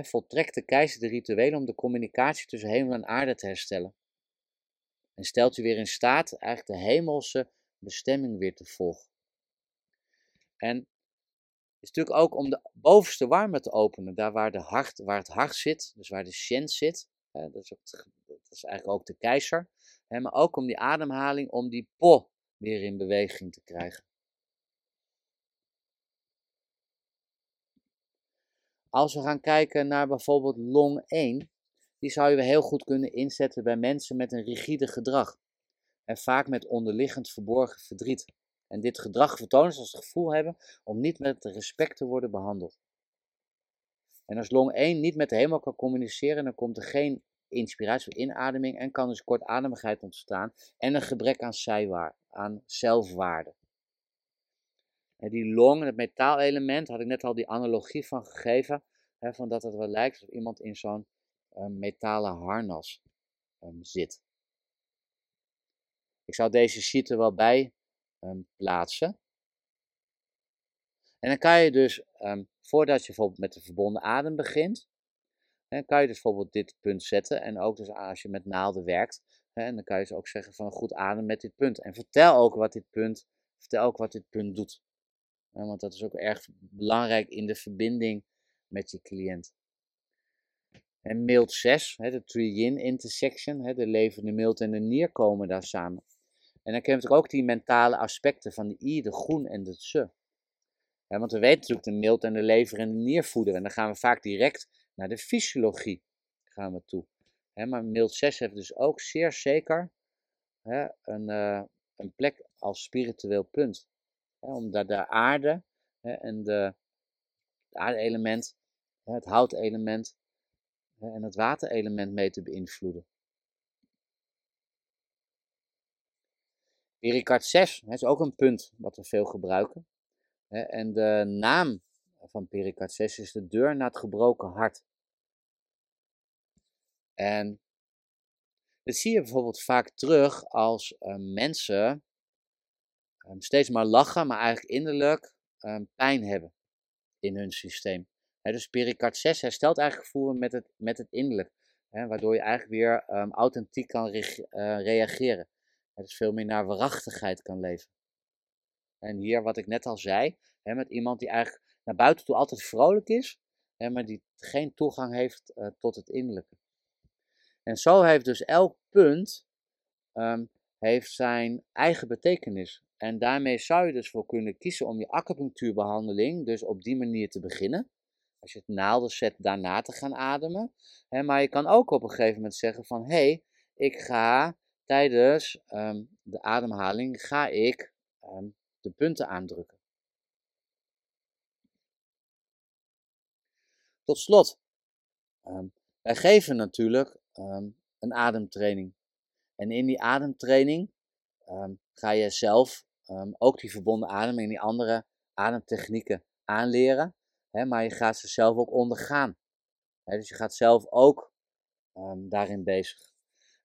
voltrekt de keizer de rituelen om de communicatie tussen hemel en aarde te herstellen. En stelt u weer in staat eigenlijk de hemelse bestemming weer te volgen. En is natuurlijk ook om de bovenste warme te openen, daar waar, de hart, waar het hart zit, dus waar de shen zit. dat, is ook, dat, is eigenlijk ook de keizer. maar ook om die ademhaling, om die po weer in beweging te krijgen. Als we gaan kijken naar bijvoorbeeld long 1, die zou je heel goed kunnen inzetten bij mensen met een rigide gedrag. En vaak met onderliggend verborgen verdriet. En dit gedrag vertonen als het gevoel hebben om niet met respect te worden behandeld. En als long 1 niet met de hemel kan communiceren, dan komt er geen inspiratie of inademing en kan dus kortademigheid ontstaan en een gebrek aan, zijwaar, aan zelfwaarde. Die long, het metaalelement, had ik net al die analogie van gegeven, hè, van dat het wel lijkt alsof iemand in zo'n uh, metalen harnas um, zit. Ik zou deze sheet er wel bij um, plaatsen. En dan kan je dus, voordat je bijvoorbeeld met de verbonden adem begint, hè, kan je dus bijvoorbeeld dit punt zetten. En ook dus als je met naalden werkt, hè, en dan kan je dus ook zeggen van goed adem met dit punt. En vertel ook wat dit punt, vertel ook wat dit punt doet. Want dat is ook erg belangrijk in de verbinding met je cliënt. En mild 6, hè, de tri-yin intersection, de levende mild en de nier komen daar samen. En dan heb je natuurlijk ook die mentale aspecten van de I, de groen en de tse. want we weten natuurlijk de mild en de lever en de nier voeden. En dan gaan we vaak direct naar de fysiologie gaan we toe. maar mild 6 heeft dus ook zeer zeker een, uh, een plek als spiritueel punt. Omdat de aarde en de, het aardeelement, het houtelement en het waterelement mee te beïnvloeden. Pericard 6 is ook een punt wat we veel gebruiken. En de naam van Pericard 6 is de deur naar het gebroken hart. En dit zie je bijvoorbeeld vaak terug als uh, mensen um, steeds maar lachen, maar eigenlijk innerlijk um, pijn hebben in hun systeem. He, dus Pericard 6 herstelt eigenlijk gevoel met het, met het innerlijk, he, waardoor je eigenlijk weer um, authentiek kan re uh, reageren het dus veel meer naar waarachtigheid kan leven. En hier, wat ik net al zei, met iemand die eigenlijk naar buiten toe altijd vrolijk is, maar die geen toegang heeft uh, tot het innerlijke. En zo heeft dus elk punt heeft zijn eigen betekenis. En daarmee zou je dus voor kunnen kiezen om je acupunctuurbehandeling dus op die manier te beginnen. Als je het naalden zet, daarna te gaan ademen. Maar je kan ook op een gegeven moment zeggen van, hé, hey, ik ga tijdens um, de ademhaling ga ik um, de punten aandrukken. Tot slot, um, wij geven natuurlijk een ademtraining. En in die ademtraining ga je zelf ook die verbonden ademing en die andere ademtechnieken aanleren. Hè, maar je gaat ze zelf ook ondergaan. Hè, dus je gaat zelf ook daarin bezig.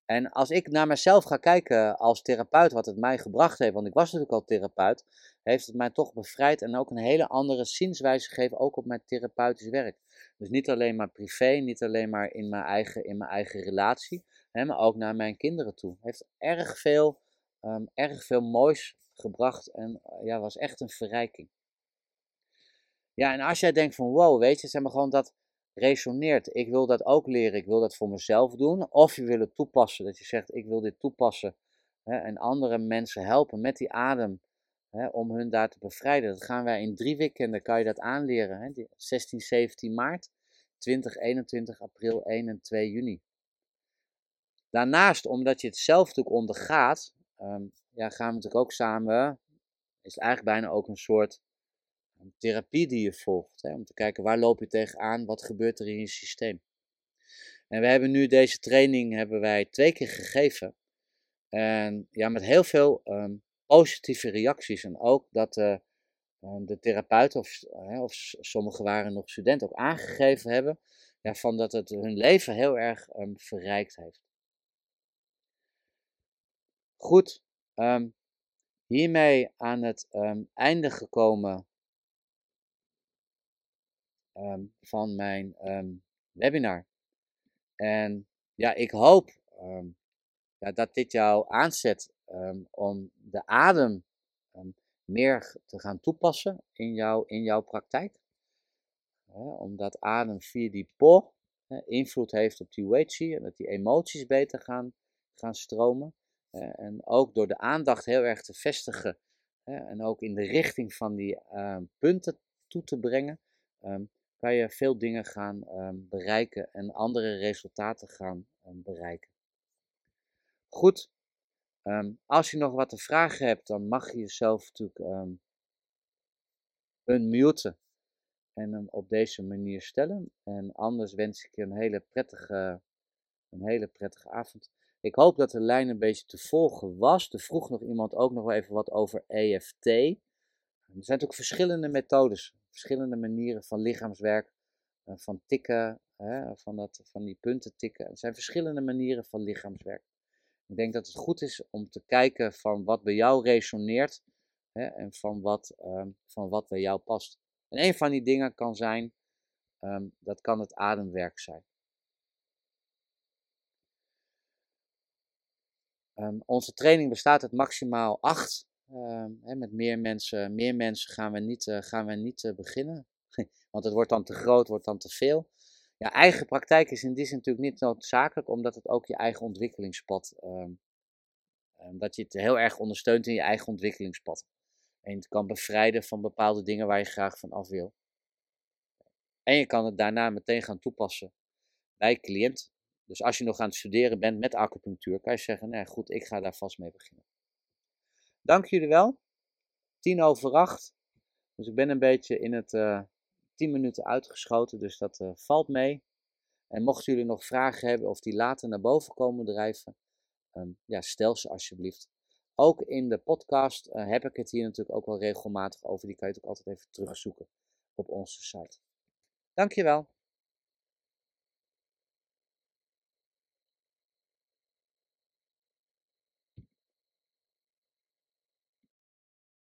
En als ik naar mezelf ga kijken als therapeut, wat het mij gebracht heeft, want ik was natuurlijk al therapeut, heeft het mij toch bevrijd en ook een hele andere zienswijze gegeven, ook op mijn therapeutisch werk. Dus niet alleen maar privé, niet alleen maar in mijn eigen, in mijn eigen relatie, hè, maar ook naar mijn kinderen toe. Heeft erg veel, ehm, erg veel moois gebracht en ja, was echt een verrijking. Ja, en als jij denkt van wow, weet je, zeg maar gewoon dat resoneert. Ik wil dat ook leren, ik wil dat voor mezelf doen. Of je wil het toepassen, dat je zegt ik wil dit toepassen hè, en andere mensen helpen met die adem hè, om hun daar te bevrijden. Dat gaan wij in drie weekenden, kan je dat aanleren. Hè, 16, 17 maart, 20, 21 april, 1 en 2 juni. Daarnaast, omdat je het zelf natuurlijk ondergaat, ehm, ja, gaan we natuurlijk ook samen, is eigenlijk bijna ook een soort therapie die je volgt. Hè, om te kijken waar loop je tegenaan, wat gebeurt er in je systeem. En we hebben nu deze training hebben wij twee keer gegeven. En ja, met heel veel ehm, positieve reacties. En ook dat uh, de therapeuten, of, of sommigen waren nog studenten, ook aangegeven hebben ja, van dat het hun leven heel erg um, verrijkt heeft. Goed, um, hiermee aan het einde gekomen Ehm, van mijn ehm, webinar. En ja, ik hoop ehm, ja, dat dit jou aanzet om de adem meer te gaan toepassen in, jou, in jouw praktijk. omdat adem via die po invloed heeft op die weichi en dat die emoties beter gaan, gaan stromen. En ook door de aandacht heel erg te vestigen en ook in de richting van die punten toe te brengen, kan je veel dingen gaan ehm, bereiken en andere resultaten gaan bereiken. Goed, ehm, als je nog wat vragen hebt, dan mag je jezelf natuurlijk um, unmuten en hem op deze manier stellen. En anders wens ik je een hele prettige, een hele prettige avond. Ik hoop dat de lijn een beetje te volgen was. Er vroeg nog iemand ook nog even wat over EFT. Er zijn natuurlijk verschillende methodes verschillende manieren van lichaamswerk, eh, van tikken, hè, van, dat, van die punten tikken. Er zijn verschillende manieren van lichaamswerk. Ik denk dat het goed is om te kijken van wat bij jou resoneert hè, en van wat, um, van wat bij jou past. En een van die dingen kan zijn, um, dat kan het ademwerk zijn. Um, onze training bestaat uit maximaal acht Ehm, met meer mensen, meer mensen gaan we niet, uh, gaan we niet uh, beginnen. Want het wordt dan te groot, wordt dan te veel. Ja, eigen praktijk is in die zin natuurlijk niet noodzakelijk, omdat het ook je eigen ontwikkelingspad, um, dat je het heel erg ondersteunt in je eigen ontwikkelingspad. En het kan bevrijden van bepaalde dingen waar je graag van af wil. En je kan het daarna meteen gaan toepassen bij cliënt. Dus als je nog aan het studeren bent met acupunctuur, kan je zeggen, nee goed, ik ga daar vast mee beginnen. Dank jullie wel. Tien over acht. Dus ik ben een beetje in het uh, tien minuten uitgeschoten, dus dat uh, valt mee. En mochten jullie nog vragen hebben of die later naar boven komen drijven, um, ja, stel ze alsjeblieft. Ook in de podcast uh, heb ik het hier natuurlijk ook wel regelmatig over. Die kan je ook altijd even terugzoeken op onze site. Dankjewel.